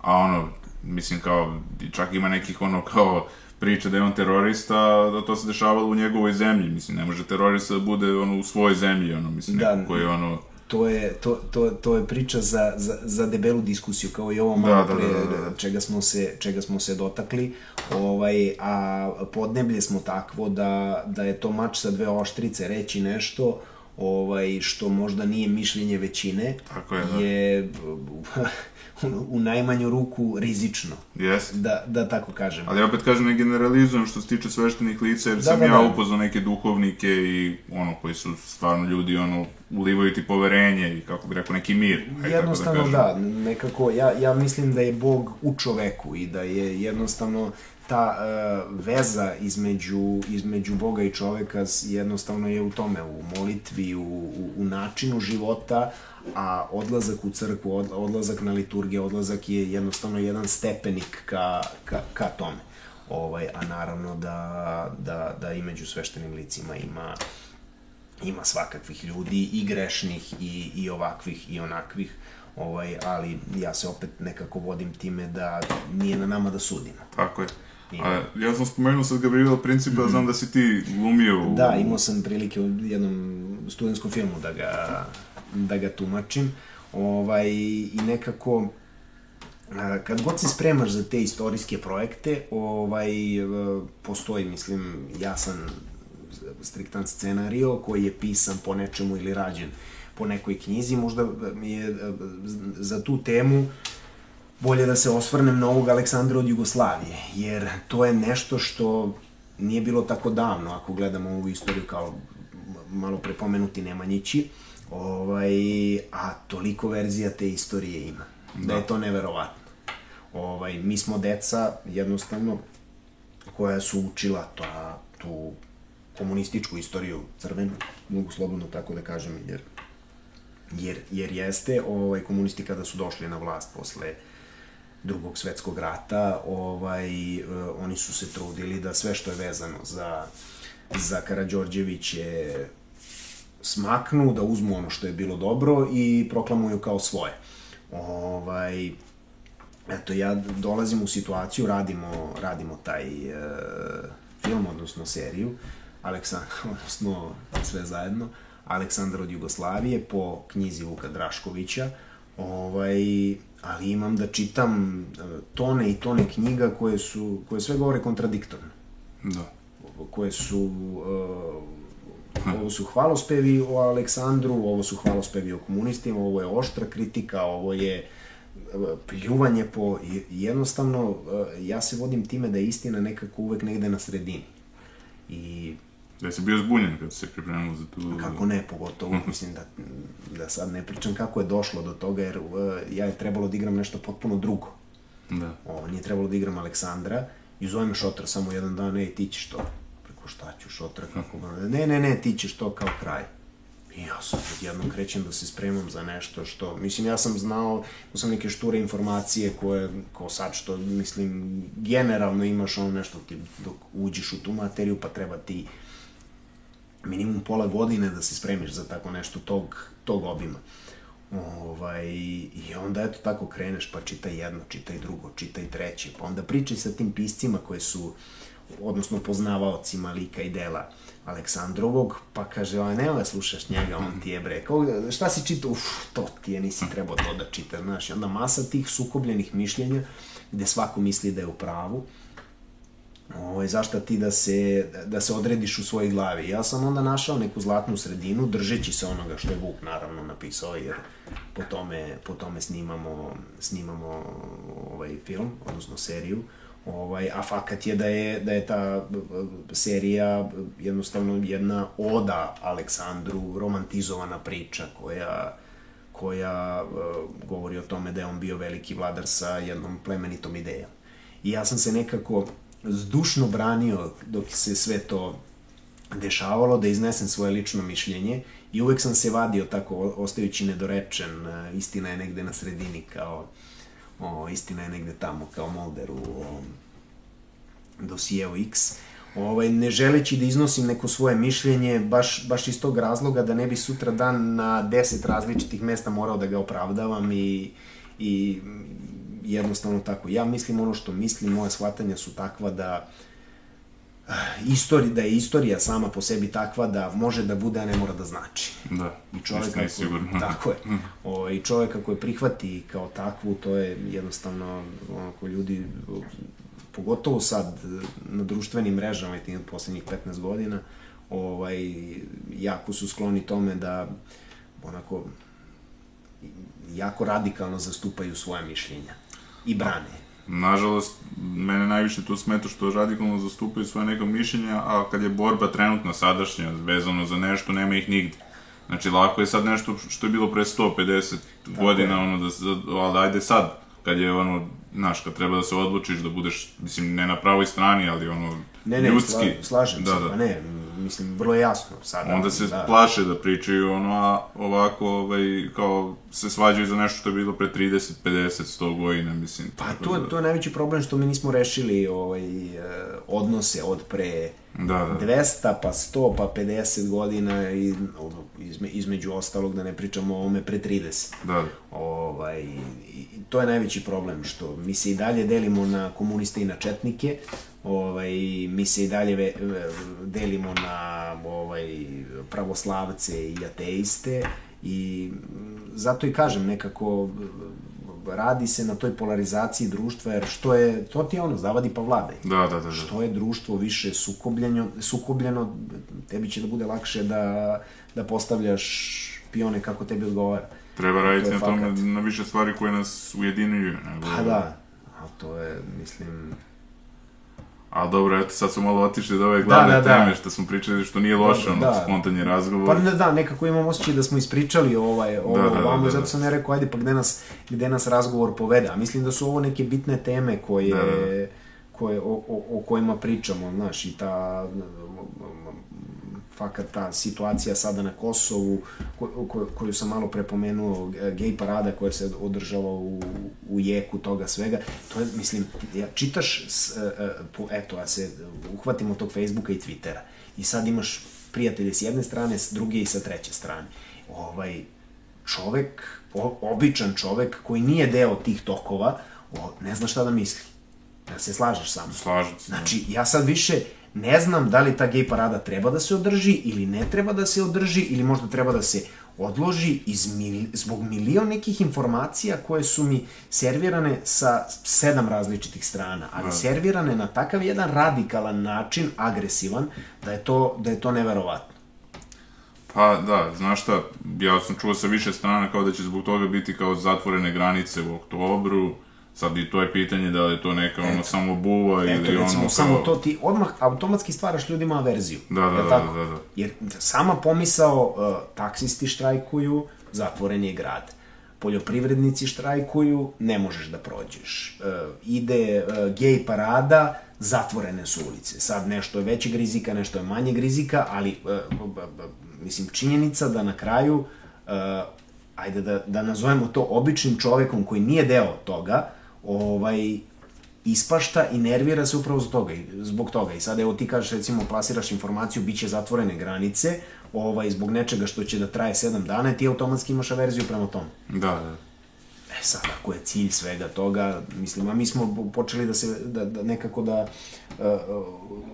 a ono, mislim, kao, čak ima nekih, ono, kao, priča da je on terorista, da to se dešavalo u njegovoj zemlji, mislim, ne može terorista da bude, ono, u svojoj zemlji, ono, mislim, da, neko koji je, ono, to je, to, to, to je priča za, za, za debelu diskusiju, kao i ovo malo da, da, pre, da, da, da. čega, smo se, čega smo se dotakli, ovaj, a podneblje smo takvo da, da je to mač sa dve oštrice, reći nešto, ovaj, što možda nije mišljenje većine, Tako je, da. je u najmanju ruku rizično. Yes. Da, da tako kažem. Ali opet kažem, ne generalizujem što se tiče sveštenih lica, jer da, sam da, ja da. upoznao neke duhovnike i ono, koji su stvarno ljudi, ono, ulivaju ti poverenje i kako bi rekao, neki mir. Aj, jednostavno da, da, nekako, ja, ja mislim da je Bog u čoveku i da je jednostavno ta uh, veza između, između Boga i čoveka jednostavno je u tome, u molitvi, u, u, u načinu života, a odlazak u crkvu, od, odlazak na liturgije, odlazak je jednostavno jedan stepenik ka, ka, ka tome. Ovaj, a naravno da, da, da i među sveštenim licima ima ima svakakvih ljudi i grešnih i, i ovakvih i onakvih ovaj, ali ja se opet nekako vodim time da nije na nama da sudimo. Tako je. A, ja sam spomenuo sad Gabriela Principa, mm -hmm. znam da si ti glumio u... Da, imao sam prilike u jednom studentskom filmu da ga, da ga tumačim. Ovaj, I nekako, kad god se spremaš za te istorijske projekte, ovaj, postoji, mislim, jasan striktan scenario koji je pisan po nečemu ili rađen po nekoj knjizi. Možda mi je za tu temu uh, bolje da se osvrnem na ovog Aleksandra od Jugoslavije, jer to je nešto što nije bilo tako davno, ako gledamo ovu istoriju kao malo prepomenuti Nemanjići, ovaj, a toliko verzija te istorije ima, da, da je to neverovatno. Ovaj, mi smo deca, jednostavno, koja su učila ta, tu komunističku istoriju crvenu, mogu slobodno tako da kažem, jer, jer, jer jeste, ovaj, komunisti kada su došli na vlast posle drugog svetskog rata, ovaj, uh, oni su se trudili da sve što je vezano za, za Karadžorđeviće smaknu, da uzmu ono što je bilo dobro i proklamuju kao svoje. Ovaj, eto, ja dolazim u situaciju, radimo, radimo taj uh, film, odnosno seriju, Aleksandar, <laughs> odnosno sve zajedno, Aleksandar od Jugoslavije po knjizi Vuka Draškovića, ovaj, ali imam da čitam e, tone i tone knjiga koje su, koje sve govore kontradiktorno. Da. koje su uh, ovo su hvalospevi o Aleksandru, ovo su hvalospevi o komunistima, ovo je oštra kritika, ovo je uh, pljuvanje po, jednostavno, uh, ja se vodim time da je istina nekako uvek negde na sredini. I Da si bio zbunjen kad se pripremao za tu... Kako ne, pogotovo, mislim da, da sad ne pričam kako je došlo do toga, jer uh, ja je trebalo da igram nešto potpuno drugo. Da. O, nije trebalo da igram Aleksandra i zove me Šotra samo jedan dan, ej, ti ćeš to. Preko šta ću Šotra, kako... Ne, ne, ne, ti ćeš to kao kraj. I ja sam odjednom krećem da se spremam za nešto što, mislim, ja sam znao, imao sam neke šture informacije koje, kao sad što, mislim, generalno imaš ono nešto ti, dok uđeš u tu materiju, pa treba ti minimum pola godine da se spremiš za tako nešto tog, tog obima. Ovaj, I onda eto tako kreneš, pa čitaj jedno, čitaj drugo, čitaj treće, pa onda pričaj sa tim piscima koje su, odnosno poznavaocima lika i dela Aleksandrovog, pa kaže, aj, nema da slušaš njega, on ti je bre, kao, šta si čitao, uf, to ti je, nisi trebao to da čitaš, znaš, i onda masa tih sukobljenih mišljenja, gde svako misli da je u pravu, ovaj, zašto ti da se, da se odrediš u svojoj glavi. Ja sam onda našao neku zlatnu sredinu, držeći se onoga što je Vuk naravno napisao, jer po tome, po tome snimamo, snimamo ovaj film, odnosno seriju. Ovaj, a fakat je da je, da je ta serija jednostavno jedna oda Aleksandru, romantizovana priča koja koja uh, govori o tome da je on bio veliki vladar sa jednom plemenitom idejom. I ja sam se nekako zdušno branio dok se sve to dešavalo, da iznesem svoje lično mišljenje i uvek sam se vadio tako, ostajući nedorečen, e, istina je negde na sredini kao, o, istina je negde tamo kao Molder u o, dosijeu X, ovaj, ne želeći da iznosim neko svoje mišljenje, baš, baš iz tog razloga da ne bi sutra dan na deset različitih mesta morao da ga opravdavam i, i jednostavno tako. Ja mislim ono što mislim, moje shvatanja su takva da eh, istori, da je istorija sama po sebi takva da može da bude, a ne mora da znači. Da, I čovjek ako, sigurno. Tako je. O, I čovjek ako je prihvati kao takvu, to je jednostavno, onako, ljudi, pogotovo sad na društvenim mrežama i tim poslednjih 15 godina, ovaj, jako su skloni tome da onako jako radikalno zastupaju svoje mišljenja i brane. Nažalost, mene najviše tu smeta što radikalno zastupaju svoje neko mišljenja, a kad je borba trenutno sadašnja, vezano za nešto, nema ih nigde. Znači, lako je sad nešto što je bilo pre 150 Tako godina, je. ono, da, ali ajde sad, kad je ono, znaš, kad treba da se odlučiš da budeš, mislim, ne na pravoj strani, ali ono, ne, ne, ljudski. Sla, slažem da, se, da. pa ne, mislim, vrlo jasno sada. Onda se da. plaše da pričaju ono, a ovako, ovaj, kao, se svađaju za nešto što je bilo pre 30, 50, 100 godina, mislim. Pa to, da... to je najveći problem što mi nismo rešili ovaj, eh, odnose od pre da, da. 200, pa 100, pa 50 godina i izme, između ostalog da ne pričamo o ome pre 30. Da. Ovaj, i to je najveći problem, što mi se i dalje delimo na komuniste i na četnike, ovaj, mi se i dalje ve, delimo na ovaj, pravoslavce i ateiste i zato i kažem nekako radi se na toj polarizaciji društva, jer što je, to ti je ono, zavadi pa vladaj. Da, da, da, da. Što je društvo više sukobljeno, sukobljeno, tebi će da bude lakše da, da postavljaš pione kako tebi odgovara. Treba raditi to na tome, na više stvari koje nas ujedinjuju. Nego... Pa da, a to je, mislim, A dobro, eto, sad smo malo otišli do ove glavne da, da, da. teme, što smo pričali, što nije loše, ono, da. spontanje razgovor. Pa ne, da, nekako imam osjećaj da smo ispričali ovaj, ovo, da, da, ovamo, da, da, zato sam ne rekao, ajde, pa gde nas, gde nas razgovor povede. A mislim da su ovo neke bitne teme koje, da, da. koje o, o, o kojima pričamo, znaš, i ta fakat ta situacija sada na Kosovu, ko, ko, koju sam malo prepomenuo, gej parada koja se održava u, u jeku toga svega, to je, mislim, ja, čitaš, s, e, e, po, eto, a se uhvatimo tog Facebooka i Twittera i sad imaš prijatelje s jedne strane, s druge i sa treće strane. Ovaj, čovek, o, običan čovek koji nije deo tih tokova, o, ne zna šta da misli. Da se slažeš sa mnom? Slažem se. Znači, ja sad više ne znam da li ta gej parada treba da se održi ili ne treba da se održi ili možda treba da se odloži iz mil, zbog milion nekih informacija koje su mi servirane sa sedam različitih strana, ali Da. servirane na takav jedan radikalan način, agresivan, da je to, da je to neverovatno. Pa da, znaš šta, ja sam čuo sa više strana kao da će zbog toga biti kao zatvorene granice u oktobru, sad i to je pitanje da li je to neka ono samo buva Eto, ili recimo, ono samo kao... to ti odmah automatski stvaraš ljudima averziju. Da, da, da, tako? da, da. Jer sama pomisao, uh, taksisti štrajkuju, zatvoren je grad. Poljoprivrednici štrajkuju, ne možeš da prođeš. Uh, ide uh, gej parada, zatvorene su ulice. Sad nešto je većeg rizika, nešto je manjeg rizika, ali uh, b- b- mislim činjenica da na kraju uh, ajde da, da nazovemo to običnim čovekom koji nije deo toga, ovaj, ispašta i nervira se upravo zbog toga, i- zbog toga. I sad evo ti kažeš recimo plasiraš informaciju, bit će zatvorene granice, ovaj, zbog nečega što će da traje 7 dana ti automatski imaš averziju prema tome. Da, da. E sad, ako je cilj svega toga, mislim, a mi smo počeli da se, da, da nekako da uh,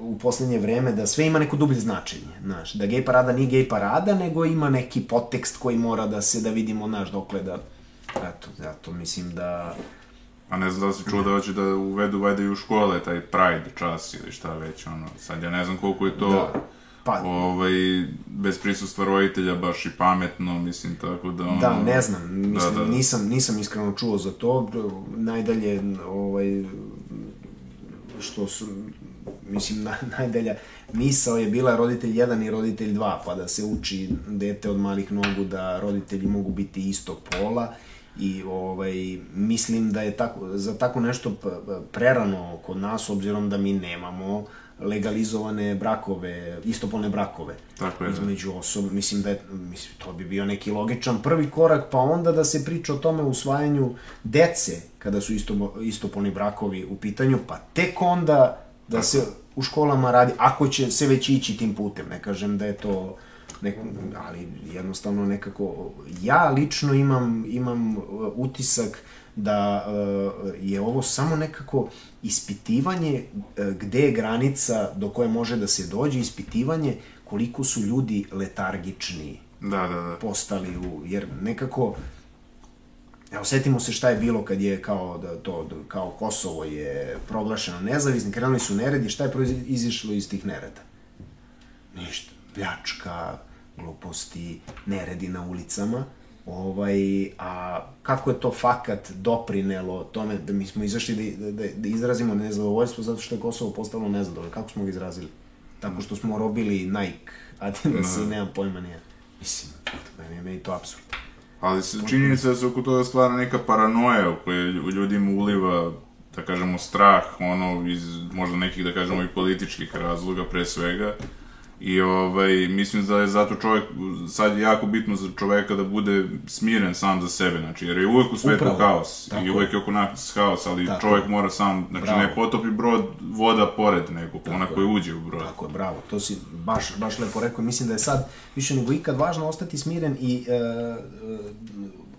u poslednje vreme, da sve ima neko dublje značenje, znaš, da gej parada nije gej parada, nego ima neki podtekst koji mora da se, da vidimo, znaš, dokle da, eto, zato mislim da, A ne znam da li si čuo da hoće da uvedu vajde i u škole taj Pride čas ili šta već, ono, sad ja ne znam koliko je to, Da. Pa- ovaj, bez prisustva roditelja baš i pametno, mislim, tako da, ono... Da, ne znam, mislim, Da, da, da. nisam, nisam iskreno čuo za to, najdalje, ovaj, što su, mislim, na, <laughs> najdalja misao je bila roditelj 1 i roditelj 2, pa da se uči dete od malih nogu da roditelji mogu biti istog pola i ovaj, mislim da je tako, za tako nešto prerano kod nas, obzirom da mi nemamo legalizovane brakove, istopolne brakove Tako je, da. između osoba, mislim da je, mislim, to bi bio neki logičan prvi korak, pa onda da se priča o tome usvajanju dece, kada su isto, istopolni brakovi u pitanju, pa tek onda da se u školama radi, ako će se već ići tim putem, ne kažem da je to nek, ali jednostavno nekako ja lično imam imam uh, utisak da uh, je ovo samo nekako ispitivanje uh, gde je granica do koje može da se dođe, ispitivanje koliko su ljudi letargični Da, da, da. postali u, jer nekako Evo, setimo se šta je bilo kad je kao, da, to, da, kao Kosovo je proglašeno nezavisni, krenuli su neredi, šta je proizišlo iz tih nereda? Ništa. Pljačka, gluposti, neredi na ulicama. Ovaj, a kako je to fakat doprinelo tome da mi smo izašli da, da, da izrazimo nezadovoljstvo zato što je Kosovo postalo nezadovoljno. Kako smo ga izrazili? Tako što smo robili Nike, Adidas i nemam pojma nije. Mislim, meni je meni to absurd. Ali se činjenica da se oko toga stvara neka paranoja u kojoj lju- ljudima uliva, da kažemo, strah, ono, iz možda nekih, da kažemo, i političkih razloga, pre svega. I ovaj, mislim da je zato čovjek, sad je jako bitno za čoveka da bude smiren sam za sebe, znači, jer je uvek u svetu Upravo. haos. Tako I uvek je oko nas haos, ali Tako čovjek je. mora sam, znači, Bravo. ne potopi brod voda pored nekog, ona koji uđe u brod. Tako je, bravo, to si baš, baš lepo rekao. Mislim da je sad više nego ikad važno ostati smiren i e, e,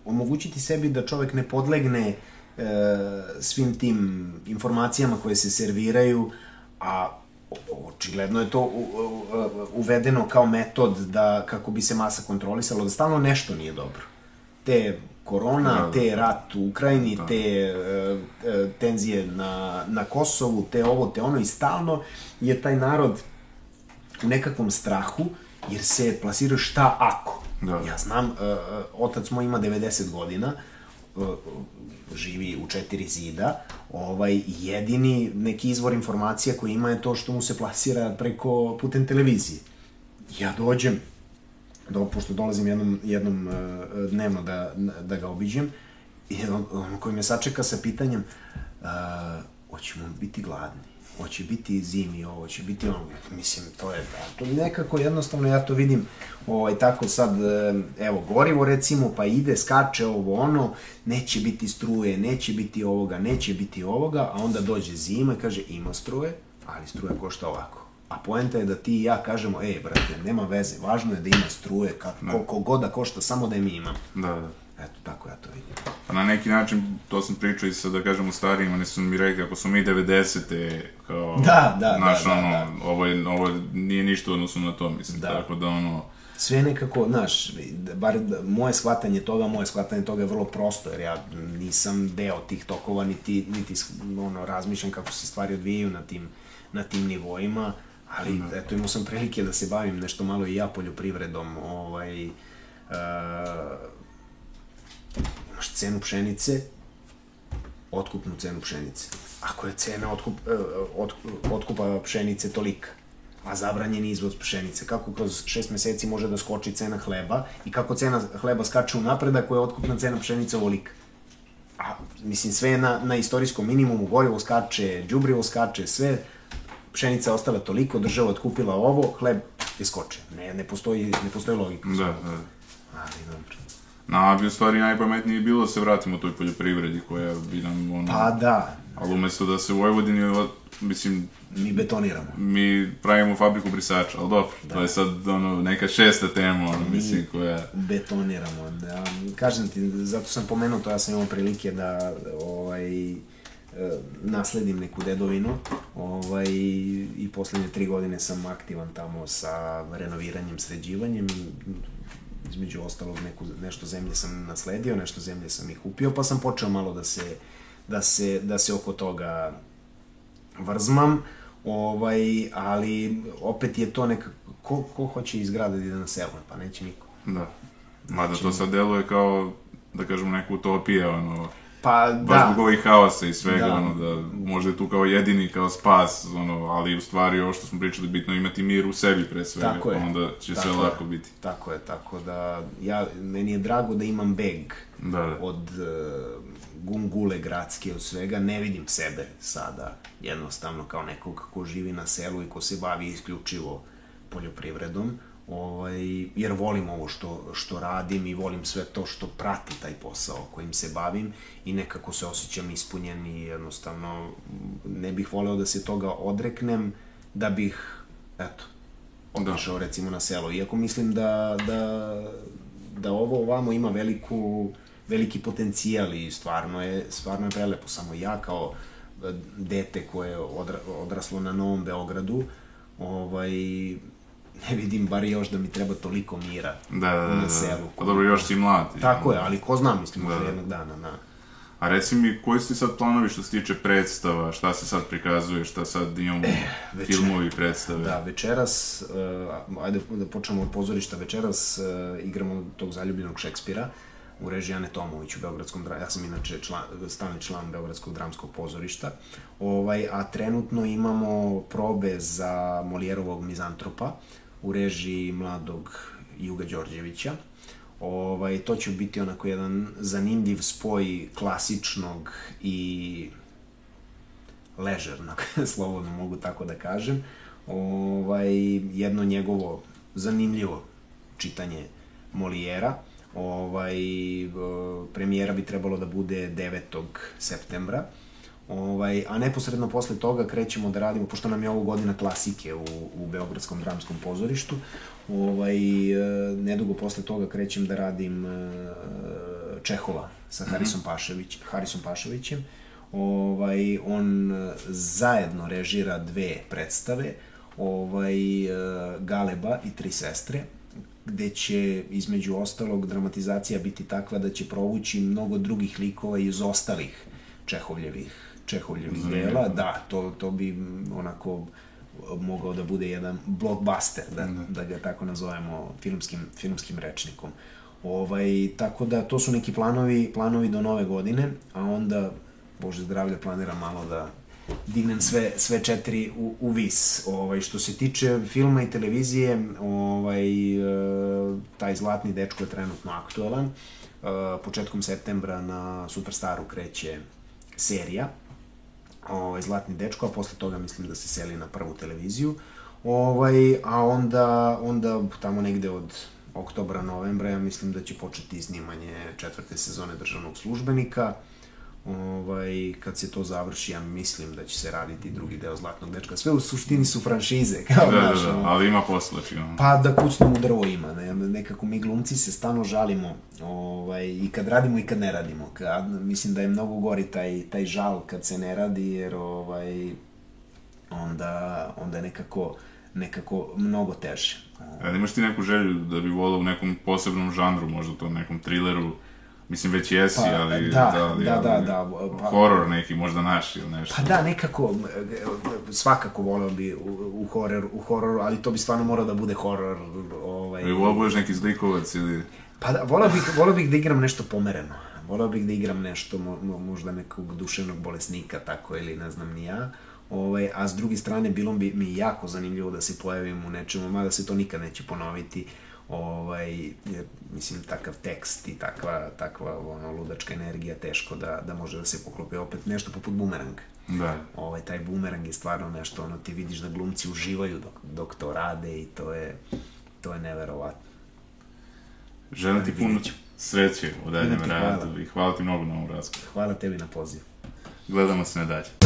omogućiti sebi da čovek ne podlegne e, svim tim informacijama koje se serviraju, a očigledno je to uvedeno kao metod da kako bi se masa kontrolisala, da stalno nešto nije dobro. Te korona, Da, da. te rat u Ukrajini, te e, e, tenzije na, na Kosovu, te ovo, te ono i stalno je taj narod u nekakvom strahu, jer se plasiraju šta ako. Da. Ja znam, uh, otac moj ima 90 godina, uh, živi u četiri zida, ovaj, jedini neki izvor informacija koji ima je to što mu se plasira preko, putem televizije. Ja dođem, do, pošto dolazim jednom, jednom uh, dnevno da, da ga obiđem, i on, on koji me sačeka sa pitanjem, uh, hoćemo biti gladni, hoće biti zimi ovo, hoće biti ono, mislim, to je, to nekako jednostavno ja to vidim, ovaj, tako sad, e, evo, gorivo recimo, pa ide, skače ovo ono, neće biti struje, neće biti ovoga, neće biti ovoga, a onda dođe zima i kaže, ima struje, ali struja košta ovako. A poenta je da ti i ja kažemo, ej, brate, nema veze, važno je da ima struje, kako, koliko god da košta, samo da je mi imam. Da, da. Eto, tako ja to vidim. Pa na neki način, to sam pričao i sa, da kažem, u starijima, oni su mi rekli, ako smo mi 90. kao... Da, da, da, da, ono, da. Ovo, je, ovo nije ništa u odnosu na to, mislim, Da. tako da, ono, sve nekako, znaš, bar moje shvatanje toga, moje shvatanje toga je vrlo prosto, jer ja nisam deo tih tokova, niti, niti ono, razmišljam kako se stvari odvijaju na tim, na tim nivoima, ali mm. eto imao sam prilike da se bavim nešto malo i ja poljoprivredom, ovaj, uh, imaš cenu pšenice, otkupnu cenu pšenice. Ako je cena otkup, od, otkupa pšenice tolika, a zabranjen izvoz pšenice, kako kroz šest meseci može da skoči cena hleba i kako cena hleba skače u napred ako je otkupna cena pšenice ovolika. A, mislim, sve je na, na istorijskom minimumu, gorivo skače, džubrivo skače, sve, pšenica ostala toliko, država otkupila ovo, hleb je skoče. Ne, ne postoji, ne postoji logika. Da, da. Ali, dobro. Na, bi u stvari najpametnije bilo da se vratimo toj poljoprivredi koja bi nam, ono... Pa da. Ali umesto da se u Vojvodini, mislim, mi betoniramo. Mi pravimo fabriku brisača, ali dobro, da. to je sad ono, neka šesta tema, ono, mi mislim, koja... betoniramo, da. Kažem ti, zato sam pomenuo to, ja sam imao prilike da, ovaj, e, nasledim neku dedovinu ovaj, i poslednje tri godine sam aktivan tamo sa renoviranjem, sređivanjem između ostalog neku, nešto zemlje sam nasledio, nešto zemlje sam i kupio, pa sam počeo malo da se, da se, da se oko toga vrzmam. Ovaj, ali opet je to neka, ko, ko hoće iz grada da ide na selo, pa neće niko. Da. Mada znači, to sad deluje kao, da kažem, neka utopija, ono, Pa, da. Baš zbog ovih haosa i svega, da. ono, da možda je tu kao jedini, kao spas, ono, ali u stvari ovo što smo pričali, bitno imati mir u sebi pre svega, tako je. pa onda će tako sve je. lako biti. Tako je, tako da, ja, meni je drago da imam beg da, da. od uh, gungule gradske od svega, ne vidim sebe sada jednostavno kao nekog ko živi na selu i ko se bavi isključivo poljoprivredom, ovaj, jer volim ovo što, što radim i volim sve to što prati taj posao kojim se bavim i nekako se osjećam ispunjen i jednostavno ne bih voleo da se toga odreknem da bih, eto, otišao da. recimo na selo. Iako mislim da, da, da ovo ovamo ima veliku veliki potencijal i stvarno je, stvarno je prelepo. Samo ja kao e, dete koje je odra, odraslo na Novom Beogradu, ovaj, ne vidim bar još da mi treba toliko mira da, da, da, na da. selu. Pa dobro, još si mlad. Tako je, ali ko zna, mislim, da, da. jednog dana, na... A reci mi, koji su sad planovi što se tiče predstava, šta se sad prikazuje, šta sad imamo e, večer, filmovi predstave? Da, večeras, uh, ajde da počnemo od pozorišta, večeras uh, igramo tog zaljubljenog Šekspira, u režiji Ane Tomović u Beogradskom ja sam inače član, stalni član Beogradskog dramskog pozorišta, ovaj, a trenutno imamo probe za Molijerovog mizantropa u režiji mladog Juga Đorđevića. Ovaj, to će biti onako jedan zanimljiv spoj klasičnog i ležernog, <laughs> slobodno mogu tako da kažem. Ovaj, jedno njegovo zanimljivo čitanje Molijera Ovaj, premijera bi trebalo da bude 9. septembra. Ovaj, a neposredno posle toga krećemo da radimo, pošto nam je ovo godina klasike u, u Beogradskom dramskom pozorištu, ovaj, e, nedugo posle toga krećem da radim e, Čehova sa mhm. Harisom, Pašević, Harisom Paševićem. Ovaj, on e, zajedno režira dve predstave, ovaj, Galeba i Tri sestre, gde će između ostalog dramatizacija biti takva da će provući mnogo drugih likova iz ostalih Čehovljevih Čehovljevih dela, da, to, to bi onako mogao da bude jedan blockbuster, da, da. da ga tako nazovemo filmskim, filmskim rečnikom. Ovaj, tako da to su neki planovi, planovi do nove godine, a onda, Bože zdravlja, planira malo da dignem sve, sve četiri u, u vis. Ovaj, što se tiče filma i televizije, ovaj, e, taj zlatni dečko je trenutno aktualan. E, početkom septembra na Superstaru kreće serija ovaj, Zlatni dečko, a posle toga mislim da se seli na prvu televiziju. Ovaj, a onda, onda tamo negde od oktobra, novembra, ja mislim da će početi snimanje četvrte sezone državnog službenika ovaj, kad se to završi, ja mislim da će se raditi drugi deo Zlatnog dečka. Sve u suštini su franšize, <laughs> kao da, naš. Da, da, ali ima posla, čigano. Pa da kucnom u drvo ima, ne, nekako mi glumci se stano žalimo, ovaj, i kad radimo i kad ne radimo. Kad, mislim da je mnogo gori taj, taj žal kad se ne radi, jer ovaj, onda, onda je nekako nekako mnogo teže. A imaš ti neku želju da bi volao u nekom posebnom žanru, možda to nekom trileru, mislim već jesi, Pa, ali... da, da, ali- da, da, pa- horor neki, možda naš ili nešto. Pa da, nekako, e, svakako voleo bi u, u, horor, u hororu, ali to bi stvarno morao da bude horor, ovaj... Ili volao budeš neki zlikovac ili... Pa da, volao bih, volao bih da igram nešto pomereno. Volao bih da igram nešto, mo, mo, možda nekog duševnog bolesnika, tako, ili ne znam ni ja. Ovaj, a s druge strane, bilo bi mi jako zanimljivo da se pojavim u nečemu, mada se to nikad neće ponoviti, ovaj, jer, mislim, takav tekst i takva, takva ono, ludačka energija teško da, da može da se poklopi opet nešto poput bumeranga. Da. Ovaj, taj bumerang je stvarno nešto, ono, ti vidiš da glumci uživaju dok, dok to rade i to je, to je neverovatno. Želim ti puno sreće u daljem radu i hvala ti mnogo na ovom razgovoru. Hvala tebi na pozivu. Gledamo se na dalje.